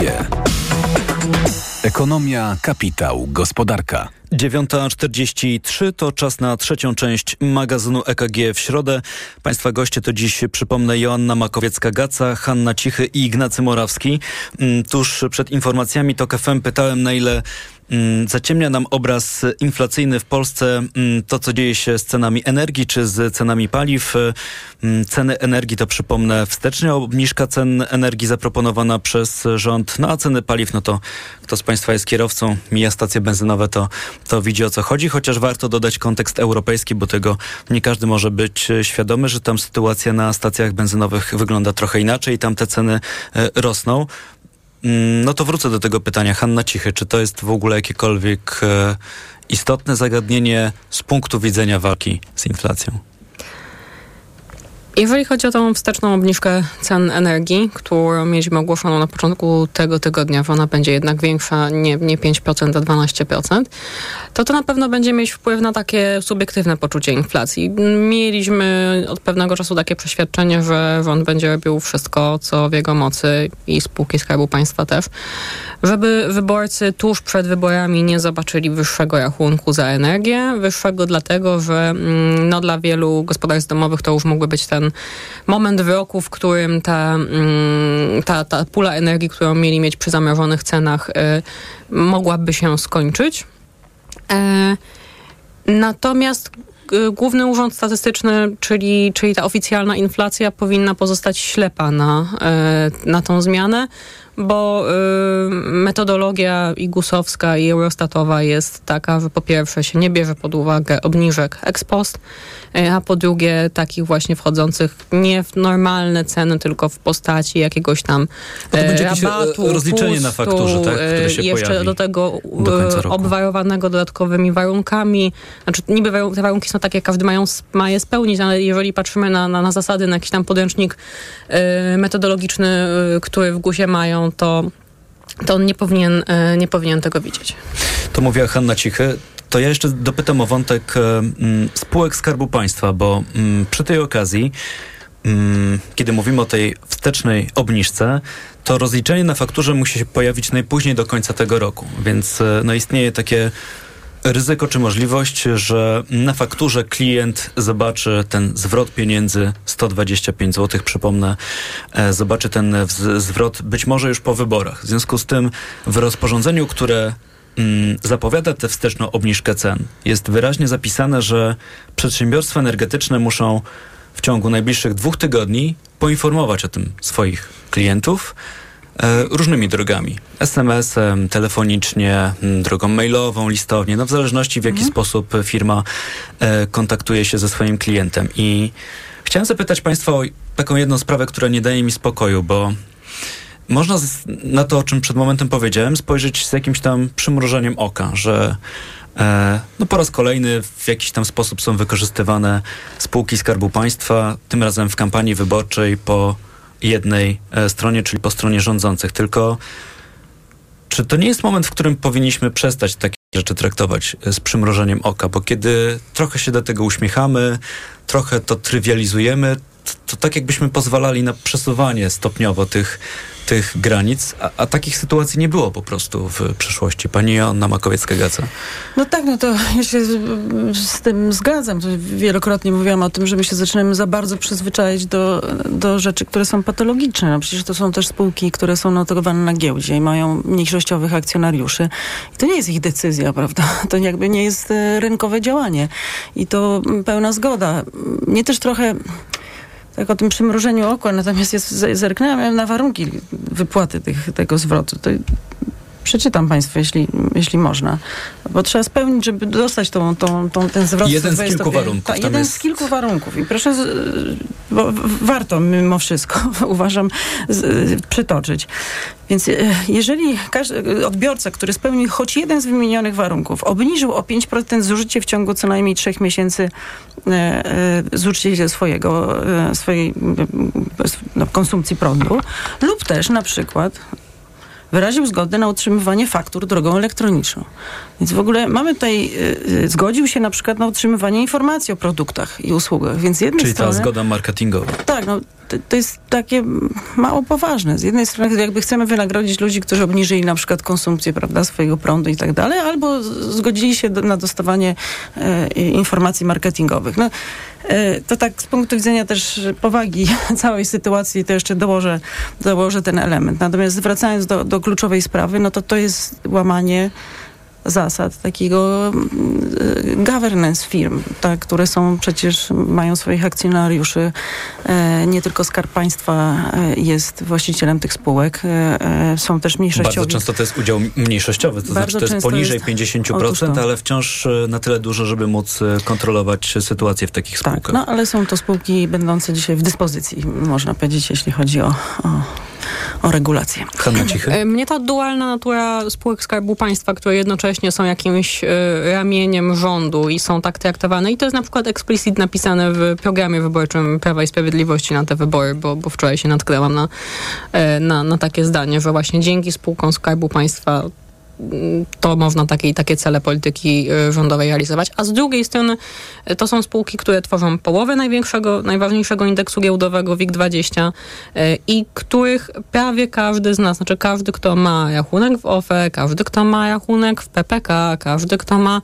Ekonomia, kapitał, gospodarka. 9.43 to czas na trzecią część magazynu EKG w środę. Państwa goście to dziś, przypomnę, Joanna Makowiecka-Gaca, Hanna Cichy i Ignacy Morawski. Mm, Tuż przed informacjami TOK FM pytałem, na ile zaciemnia nam obraz inflacyjny w Polsce mm, to, co dzieje się z cenami energii czy z cenami paliw. Mm, Ceny energii to przypomnę wstecznie obniżka cen energii zaproponowana przez rząd, no a ceny paliw, no to kto z Państwa jest kierowcą, mija stacje benzynowe, to, to widzi o co chodzi, chociaż warto dodać kontekst europejski, bo tego nie każdy może być e, świadomy, że tam sytuacja na stacjach benzynowych wygląda trochę inaczej, tam te ceny e, rosną. Mm, no to wrócę do tego pytania. Hanna Cichy, czy to jest w ogóle jakiekolwiek e, istotne zagadnienie z punktu widzenia walki z inflacją? Jeżeli chodzi o tą wsteczną obniżkę cen energii, którą mieliśmy ogłoszoną na początku tego tygodnia, że ona będzie jednak większa, nie, nie 5%, a 12%, to to na pewno będzie mieć wpływ na takie subiektywne poczucie inflacji. Mieliśmy od pewnego czasu takie przeświadczenie, że rząd będzie robił wszystko, co w jego mocy i spółki Skarbu Państwa też, żeby wyborcy tuż przed wyborami nie zobaczyli wyższego rachunku za energię. Wyższego dlatego, że mm, no, dla wielu gospodarstw domowych to już mógłby być ten ten moment w roku, w którym ta, mm, ta, ta pula energii, którą mieli mieć przy zamrożonych cenach, y, mogłaby się skończyć. E, natomiast y, Główny Urząd Statystyczny, czyli, czyli ta oficjalna inflacja powinna pozostać ślepa na, e, na tą zmianę, bo y, metodologia i gusowska i eurostatowa jest taka, że po pierwsze się nie bierze pod uwagę obniżek ex post, E, a po drugie takich właśnie wchodzących nie w normalne ceny, tylko w postaci jakiegoś tam no to będzie e, rabatu, rozliczenie pustu, na fakturze, tak, które się jeszcze pojawi do tego do obwarowanego dodatkowymi warunkami. Znaczy niby te warunki są takie, każdy mają, ma je spełnić, ale jeżeli patrzymy na, na, na zasady, na jakiś tam podręcznik y, metodologiczny, y, który w GUS-ie mają, to to on nie powinien, nie powinien tego widzieć. To mówiła Hanna Cichy. To ja jeszcze dopytam o wątek e, mm, spółek Skarbu Państwa, bo mm, przy tej okazji, mm, kiedy mówimy o tej wstecznej obniżce, to rozliczenie na fakturze musi się pojawić najpóźniej do końca tego roku, więc e, no, istnieje takie ryzyko czy możliwość, że na fakturze klient zobaczy ten zwrot pieniędzy 125 zł, przypomnę, e, zobaczy ten zwrot być może już po wyborach. W związku z tym w rozporządzeniu, które mm, zapowiada tę wsteczną obniżkę cen. Jest wyraźnie zapisane, że przedsiębiorstwa energetyczne muszą w ciągu najbliższych dwóch tygodni poinformować o tym swoich klientów różnymi drogami. SMS-em, telefonicznie, mm, drogą mailową, listownie, no w zależności w jaki mhm. sposób firma e, kontaktuje się ze swoim klientem. I chciałem zapytać Państwa o taką jedną sprawę, która nie daje mi spokoju, bo można na to, o czym przed momentem powiedziałem, spojrzeć z jakimś tam przymrużeniem oka, że e, no po raz kolejny w jakiś tam sposób są wykorzystywane spółki Skarbu Państwa, tym razem w kampanii wyborczej po jednej e, stronie, czyli po stronie rządzących. Tylko czy to nie jest moment, w którym powinniśmy przestać takie rzeczy traktować z przymrożeniem oka? Bo kiedy trochę się do tego uśmiechamy, trochę to trywializujemy, to, tak jakbyśmy pozwalali na przesuwanie stopniowo tych tych granic, a, a, takich sytuacji nie było po prostu w przeszłości. Pani Joanna Makowiecka-Gaca. No tak, no to ja się z, z, tym zgadzam. Wielokrotnie mówiłam o tym, że my się zaczynamy za bardzo przyzwyczaić do, do rzeczy, które są patologiczne. No przecież to są też spółki, które są notowane na giełdzie i mają mniejszościowych akcjonariuszy. I to nie jest ich decyzja, prawda? To jakby nie jest e, rynkowe działanie. I to pełna zgoda. Mnie też trochę tak o tym przymrużeniu oka, natomiast jest, zerknęłam na warunki wypłaty tych, tego zwrotu. To przeczytam Państwu, jeśli, jeśli można. Bo trzeba spełnić, żeby dostać tą, tą, tą, ten zwrot. Jeden z kilku warunków. Ta, jeden jest... z kilku warunków. I proszę, bo warto mimo wszystko, uważam, z, przytoczyć. Więc e, jeżeli każdy odbiorca, który spełnił choć jeden z wymienionych warunków, obniżył o 5% zużycie w ciągu co najmniej trzech miesięcy e, e, zużycie swojego, swojej no, konsumpcji prądu, lub też na przykład wyraził zgodę na utrzymywanie faktur drogą elektroniczną. Więc w ogóle mamy tutaj, y, zgodził się na przykład na utrzymywanie informacji o produktach i usługach. Więc z jednej Czyli strony... ta zgoda marketingowa. Tak, no to, to, jest takie mało poważne. Z jednej strony jakby chcemy wynagrodzić ludzi, którzy obniżyli na przykład konsumpcję prawda, swojego prądu i tak dalej, albo zgodzili się do, na dostawanie e, informacji marketingowych. No, e, to tak z punktu widzenia też powagi całej sytuacji, to jeszcze dołożę, dołożę ten element. Natomiast wracając do, do kluczowej sprawy, no to to jest łamanie zasad takiego mm, governance firm, tak, które są przecież, mają swoich akcjonariuszy. E, nie tylko Skarb Państwa e, jest właścicielem tych spółek. E, są też mniejszościowi. Bardzo często to jest udział mniejszościowy, to Bardzo znaczy to jest poniżej jest... 50%, ale wciąż na tyle dużo, żeby móc kontrolować sytuację w takich tak, spółkach. No ale są to spółki będące dzisiaj w dyspozycji, można powiedzieć, jeśli chodzi o, o o regulację. Hanna Cichy? E, mnie ta dualna natura spółek Skarbu Państwa, które jednocześnie są jakimś y, ramieniem rządu i są tak traktowane i to jest na przykład explicit napisane w programie wyborczym Prawa i Sprawiedliwości na te wybory, bo, bo wczoraj się natknęłam na, na, na takie zdanie, że właśnie dzięki spółkom Skarbu Państwa to można takie, takie cele polityki y, rządowej realizować. A z drugiej strony y, to są spółki, które tworzą połowę największego, najważniejszego indeksu giełdowego WIG20 y, i których prawie każdy z nas, znaczy każdy, kto ma rachunek w OFE, każdy, kto ma rachunek w PPK, każdy, kto ma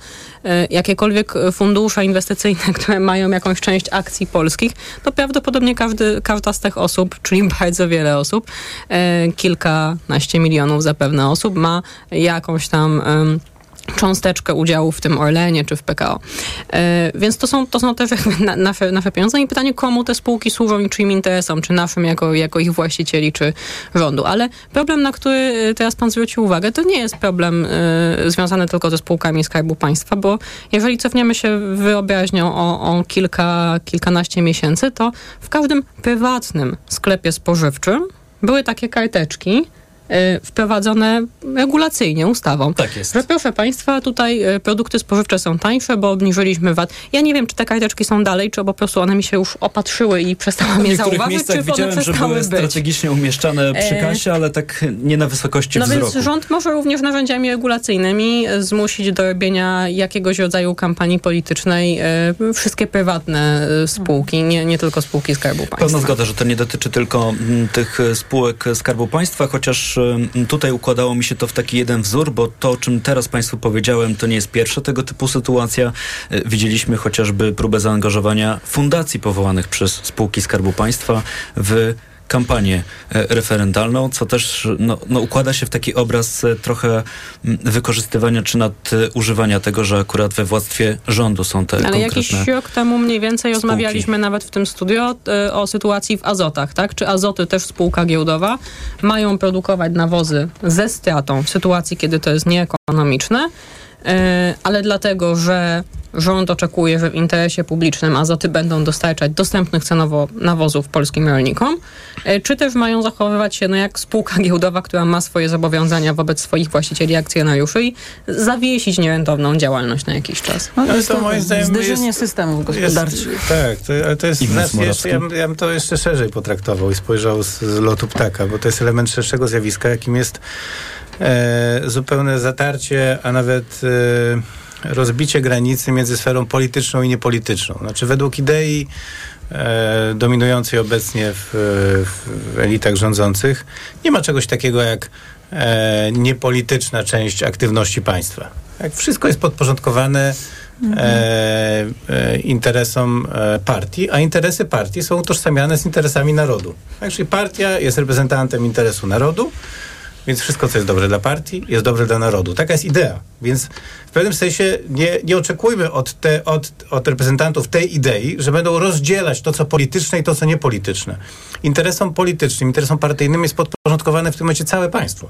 jakiekolwiek fundusze inwestycyjne, które mają jakąś część akcji polskich, to prawdopodobnie każdy, każda z tych osób, czyli bardzo wiele osób, kilkanaście milionów zapewne osób ma jak jakąś tam cząsteczkę udziału w tym Orlenie czy w PKO. E, więc to są, to są też na, nasze, nasze pieniądze i pytanie, komu te spółki służą i czyim interesom, czy naszym jako, jako ich właścicieli, czy rządu. Ale problem, na który e, teraz pan zwrócił uwagę, to nie jest problem y, związany tylko ze spółkami Skarbu Państwa, bo jeżeli cofniemy się wyobraźnią o, o kilka, kilkanaście miesięcy, to w każdym prywatnym sklepie spożywczym były takie karteczki, wprowadzone regulacyjnie ustawą. Tak jest. Że proszę Państwa, tutaj y, produkty spożywcze są tańsze, bo obniżyliśmy VAT. Ja nie wiem, czy te karteczki są dalej, czy po prostu one mi się już opatrzyły i przestałam je zauważyć, czy widziałem, one że były być. strategicznie umieszczane przy e, kasie, ale tak nie na wysokości no wzroku. No więc rząd może również narzędziami regulacyjnymi zmusić do robienia jakiegoś rodzaju kampanii politycznej wszystkie prywatne spółki, nie, nie tylko spółki Skarbu Państwa. Pełna zgoda, że to nie dotyczy tylko m, tych spółek Skarbu Państwa, chociaż tutaj układało mi się to w taki jeden wzór, bo to, o czym teraz Państwu powiedziałem, to nie jest pierwsza tego typu sytuacja. E, widzieliśmy chociażby próbę zaangażowania fundacji powołanych przez spółki Skarbu Państwa w kampanię e, referendalną, co też no, no, układa się w taki obraz e, trochę wykorzystywania czy nadużywania tego, że akurat we władztwie rządu są te Ale konkretne jakiś rok temu mniej więcej spółki. rozmawialiśmy nawet w tym studio e, o sytuacji w azotach, tak? Czy azoty też spółka giełdowa mają produkować nawozy ze stratą w sytuacji, kiedy to jest nieekonomiczne, ale dlatego, że rząd oczekuje, że w interesie publicznym azoty będą dostarczać dostępnych cenowo nawozów polskim rolnikom, e, czy też mają zachowywać się no jak spółka giełdowa, która ma swoje zobowiązania wobec swoich właścicieli akcjonariuszy i zawiesić nierentowną działalność na jakiś czas. No, ale to moim zdaniem zderzenie jest, systemów gospodarczych. Jest, tak, to, ale to jest znaczy, jeszcze, ja, ja bym to jeszcze szerzej potraktował i spojrzał z, z lotu ptaka, bo to jest element szerszego zjawiska, jakim jest e, zupełne zatarcie, a nawet e, rozbicie granicy między sferą polityczną i niepolityczną. Znaczy według idei e, dominującej obecnie w, w, elitach rządzących nie ma czegoś takiego jak e, niepolityczna część aktywności państwa. Jak wszystko jest podporządkowane e, e, interesom e, partii, a interesy partii są utożsamiane z interesami narodu. Tak, czyli partia jest reprezentantem interesu narodu, więc wszystko, co jest dobre dla partii, jest dobre dla narodu. Taka jest idea. Więc w pewnym sensie nie, nie oczekujmy od, te, od, od reprezentantów tej idei, że będą rozdzielać to, co polityczne i to, co niepolityczne. Interesom politycznym, interesom partyjnym jest podporządkowane w tym momencie całe państwo.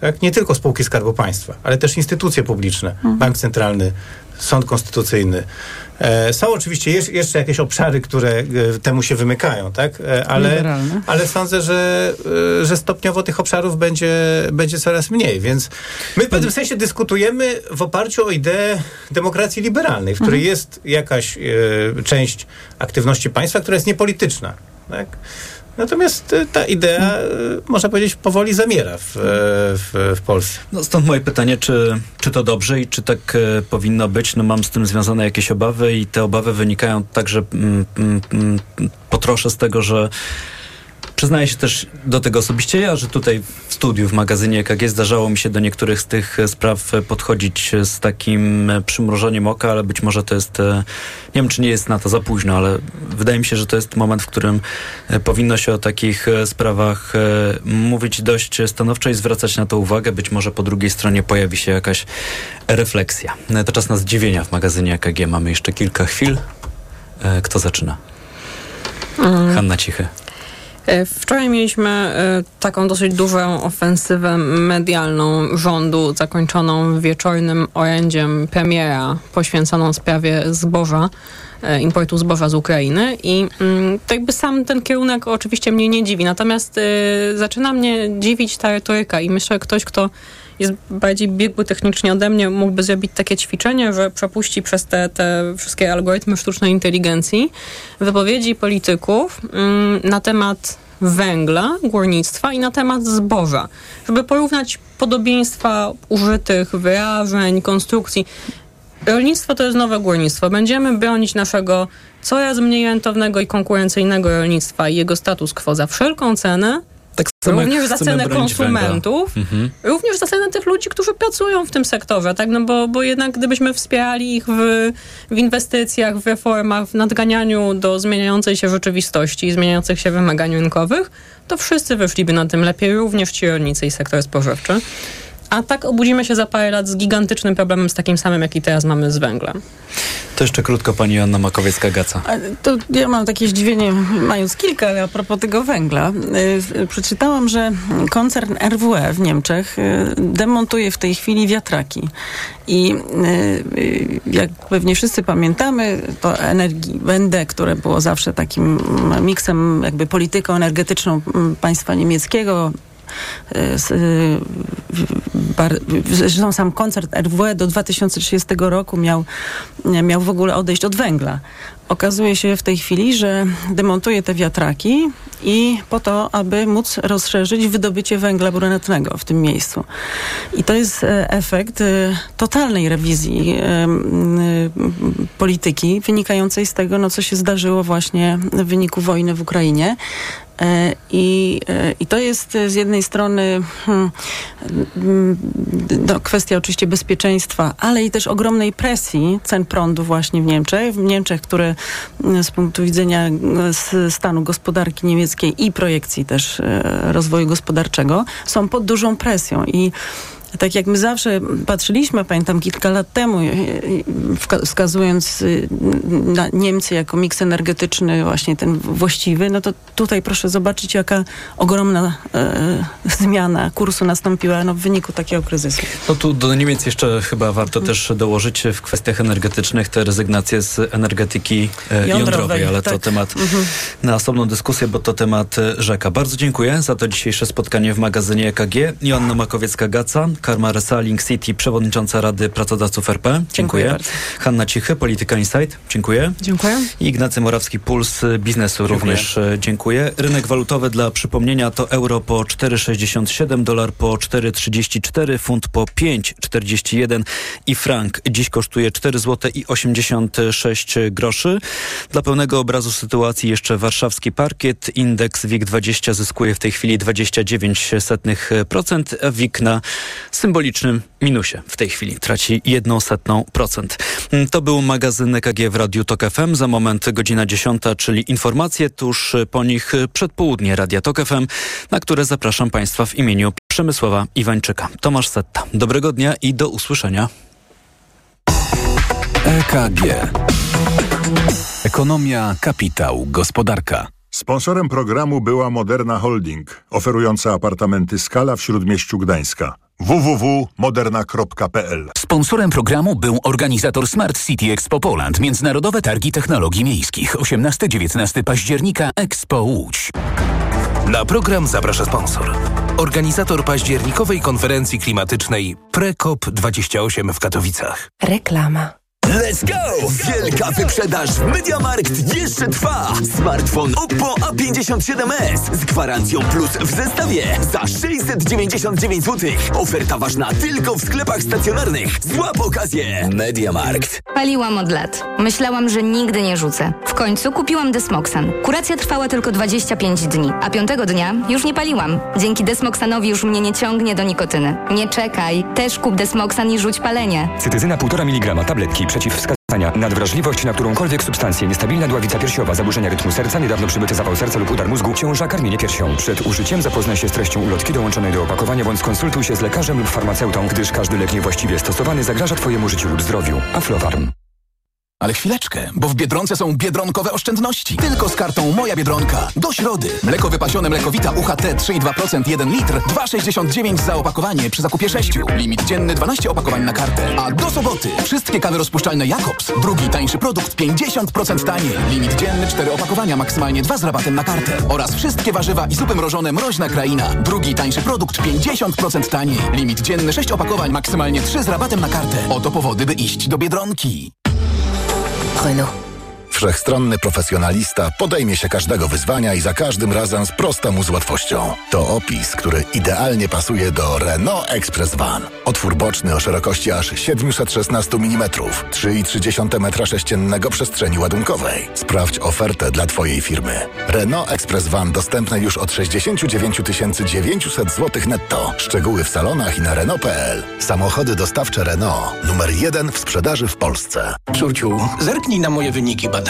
Tak? Nie tylko spółki Skarbu Państwa, ale też instytucje publiczne, mhm. Bank Centralny, Sąd Konstytucyjny. E, są oczywiście jeszcze jakieś obszary, które e, temu się wymykają, tak? E, ale, ale sądzę, że, że stopniowo tych obszarów będzie, będzie coraz mniej. Więc my w pewnym sensie dyskutujemy w oparciu o ideę demokracji liberalnej, w której mhm. jest jakaś część aktywności państwa, która jest niepolityczna. Tak? Natomiast e, ta idea, e, można powiedzieć, powoli zamiera w, e, w, w, Polsce. No stąd moje pytanie, czy, czy to dobrze i czy tak powinno być? No mam z tym związane jakieś obawy i te obawy wynikają także mm, mm, mm potroszę z tego, że Przyznaję się też do tego osobiście ja, że tutaj w studiu, w magazynie EKG zdarzało mi się do niektórych z tych spraw podchodzić z takim przymrożeniem oka, ale być może to jest, e, nie wiem czy nie jest na to za późno, ale wydaje mi się, że to jest moment, w którym e, powinno się o takich e, sprawach mówić dość stanowczo i zwracać na to uwagę. Być może po drugiej stronie pojawi się jakaś refleksja. To czas na zdziwienia w magazynie EKG. Mamy jeszcze kilka chwil. Kto zaczyna? Mm. Hanna Cichy. E, wczoraj mieliśmy e, taką dosyć dużą ofensywę medialną rządu, zakończoną wieczornym orędziem premiera poświęconą sprawie zboża e, importu zboża z Ukrainy i to jakby sam ten kierunek oczywiście mnie nie dziwi, natomiast zaczyna mnie dziwić ta retoryka i myślę, że ktoś, kto jest bardziej biegły technicznie ode mnie, mógłby zrobić takie ćwiczenie, że przepuści przez te, te wszystkie algorytmy sztucznej inteligencji wypowiedzi polityków mm, na temat węgla, górnictwa i na temat zboża, żeby porównać podobieństwa użytych wyrażeń, konstrukcji. Rolnictwo to jest nowe górnictwo. Będziemy bronić naszego coraz mniej rentownego i konkurencyjnego rolnictwa i jego status quo za wszelką cenę, tak również za cenę konsumentów, mhm. również za cenę tych ludzi, którzy pracują w tym sektorze, tak? No bo, bo jednak gdybyśmy wspierali ich w, w inwestycjach, w reformach, w nadganianiu do zmieniającej się rzeczywistości i zmieniających się wymagań rynkowych, to wszyscy wyszliby na tym lepiej, również ci rolnicy i sektor spożywczy. A tak obudzimy się za parę lat z gigantycznym problemem, z takim samym, jaki teraz mamy z węglem. To jeszcze krótko pani Joanna Makowiecka-Gaca. To ja mam takie zdziwienie, mając kilka, ale a propos tego węgla. Y, przeczytałam, że koncern RWE w Niemczech y, demontuje w tej chwili wiatraki. I y, jak pewnie wszyscy pamiętamy, to energii BND, które było zawsze takim miksem jakby polityką energetyczną państwa niemieckiego, Zresztą sam koncert RWE do 2030 roku miał, miał w ogóle odejść od węgla. Okazuje się w tej chwili, że demontuje te wiatraki i po to, aby móc rozszerzyć wydobycie węgla brunatnego w tym miejscu. I to jest e, efekt e, totalnej rewizji polityki wynikającej z tego, no, co się zdarzyło właśnie w wyniku wojny w Ukrainie. I, I to jest z jednej strony hmm, no, kwestia oczywiście bezpieczeństwa, ale i też ogromnej presji cen prądu właśnie w Niemczech. W Niemczech, które z punktu widzenia stanu gospodarki niemieckiej i projekcji też rozwoju gospodarczego są pod dużą presją. I tak jak my zawsze patrzyliśmy, pamiętam kilka lat temu, wskazując y, na Niemcy jako miks energetyczny właśnie ten właściwy, no to tutaj proszę zobaczyć, jaka ogromna e, zmiana kursu nastąpiła no, w wyniku takiego kryzysu. No tu do Niemiec jeszcze chyba warto hmm. też dołożyć w kwestiach energetycznych te rezygnacje z energetyki e, jądrowej, jądrowej ale tak. to temat mhm. na osobną dyskusję, bo to temat e, rzeka. Bardzo dziękuję za to dzisiejsze spotkanie w magazynie EKG. Joanna Makowiecka-Gaca, Karma Resaling City, przewodnicząca Rady Pracodawców RP. Dziękuję. Dziękuję Hanna Cichy, Polityka Insight. Dziękuję. Dziękuję. I Ignacy Morawski, Puls Biznesu dziękuję. również e, dziękuję. Rynek walutowy dla przypomnienia to euro po 4,67, dolar po 4,34, funt po 5,41 i frank dziś kosztuje 4 zł i 86 groszy. Dla pełnego obrazu sytuacji jeszcze warszawski parkiet. Indeks WIG20 zyskuje w tej chwili 29%, a WIG na symbolicznym minusie w tej chwili. Traci jedną setną procent. To był magazyn EKG w Radiu Tok FM. Za moment godzina 10, czyli informacje tuż po nich przedpołudnie Radia Tok FM, na które zapraszam Państwa w imieniu Przemysława Iwańczyka. Tomasz Setta. Dobrego dnia i do usłyszenia. EKG. Ekonomia, kapitał, gospodarka. Sponsorem programu była Moderna Holding, oferująca apartamenty Skala w Śródmieściu Gdańska www.moderna.pl Sponsorem programu był organizator Smart City Expo Poland, Międzynarodowe Targi Technologii Miejskich, 18-19 października Expo Łódź. Na program zaprasza sponsor. Organizator październikowej konferencji klimatycznej PreCOP28 w Katowicach. Reklama. Let's go! Wielka wyprzedaż w Mediamarkt jeszcze trwa! Smartfon Oppo A57s z gwarancją plus w zestawie za 699 zł. Oferta ważna tylko w sklepach stacjonarnych. Złap okazję! Mediamarkt. Paliłam od lat. Myślałam, że nigdy nie rzucę. W końcu kupiłam Desmoxan. Kuracja trwała tylko 25 dni, a piątego dnia już nie paliłam. Dzięki Desmoxanowi już mnie nie ciągnie do nikotyny. Nie czekaj. Też kup Desmoxan i rzuć palenie. Cytyzyna 1,5 mg tabletki przeciwwskazania. Nadwrażliwość na którąkolwiek substancję, niestabilna dławica piersiowa, zaburzenia rytmu serca, niedawno przybyty zawał serca lub udar mózgu, ciąża, karmienie piersią. Przed użyciem zapoznaj się z treścią ulotki dołączonej do opakowania bądź skonsultuj się z lekarzem lub farmaceutą, gdyż każdy lek niewłaściwie stosowany zagraża Twojemu życiu lub zdrowiu. Aflofarm. Ale chwileczkę, bo w Biedronce są biedronkowe oszczędności. Tylko z kartą Moja Biedronka. Do środy. Mleko wypasione Mlekowita UHT 3,2% 1 litr 2,69 za opakowanie przy zakupie 6. Limit dzienny 12 opakowań na kartę. A do soboty wszystkie kawy rozpuszczalne Jakobs. Drugi tańszy produkt 50% taniej. Limit dzienny 4 opakowania, maksymalnie 2 z rabatem na kartę. Oraz wszystkie warzywa i supy mrożone Mroźna Kraina. Drugi tańszy produkt 50% taniej. Limit dzienny 6 opakowań, maksymalnie 3 z rabatem na kartę. Oto powody, by iść do Biedronki. Renault. Wszechstronny profesjonalista podejmie się każdego wyzwania i za każdym razem sprosta mu z łatwością. To opis, który idealnie pasuje do Renault Express Van. Otwór boczny o szerokości aż 716 mm, 3,3 m3 przestrzeni ładunkowej. Sprawdź ofertę dla Twojej firmy. Renault Express Van dostępne już od 69 900 zł netto. Szczegóły w salonach i na Renault.pl. Samochody dostawcze Renault. Numer jeden w sprzedaży w Polsce. Córciu, zerknij na moje wyniki badań.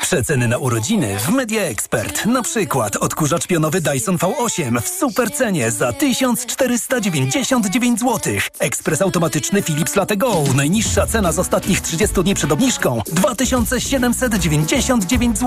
Przeceny na urodziny w Media Expert. Na przykład odkurzacz pionowy Dyson V8 w super cenie za 1499 zł. Ekspres automatyczny Philips Latte Go. Najniższa cena z ostatnich 30 dni przed obniżką 2799 zł.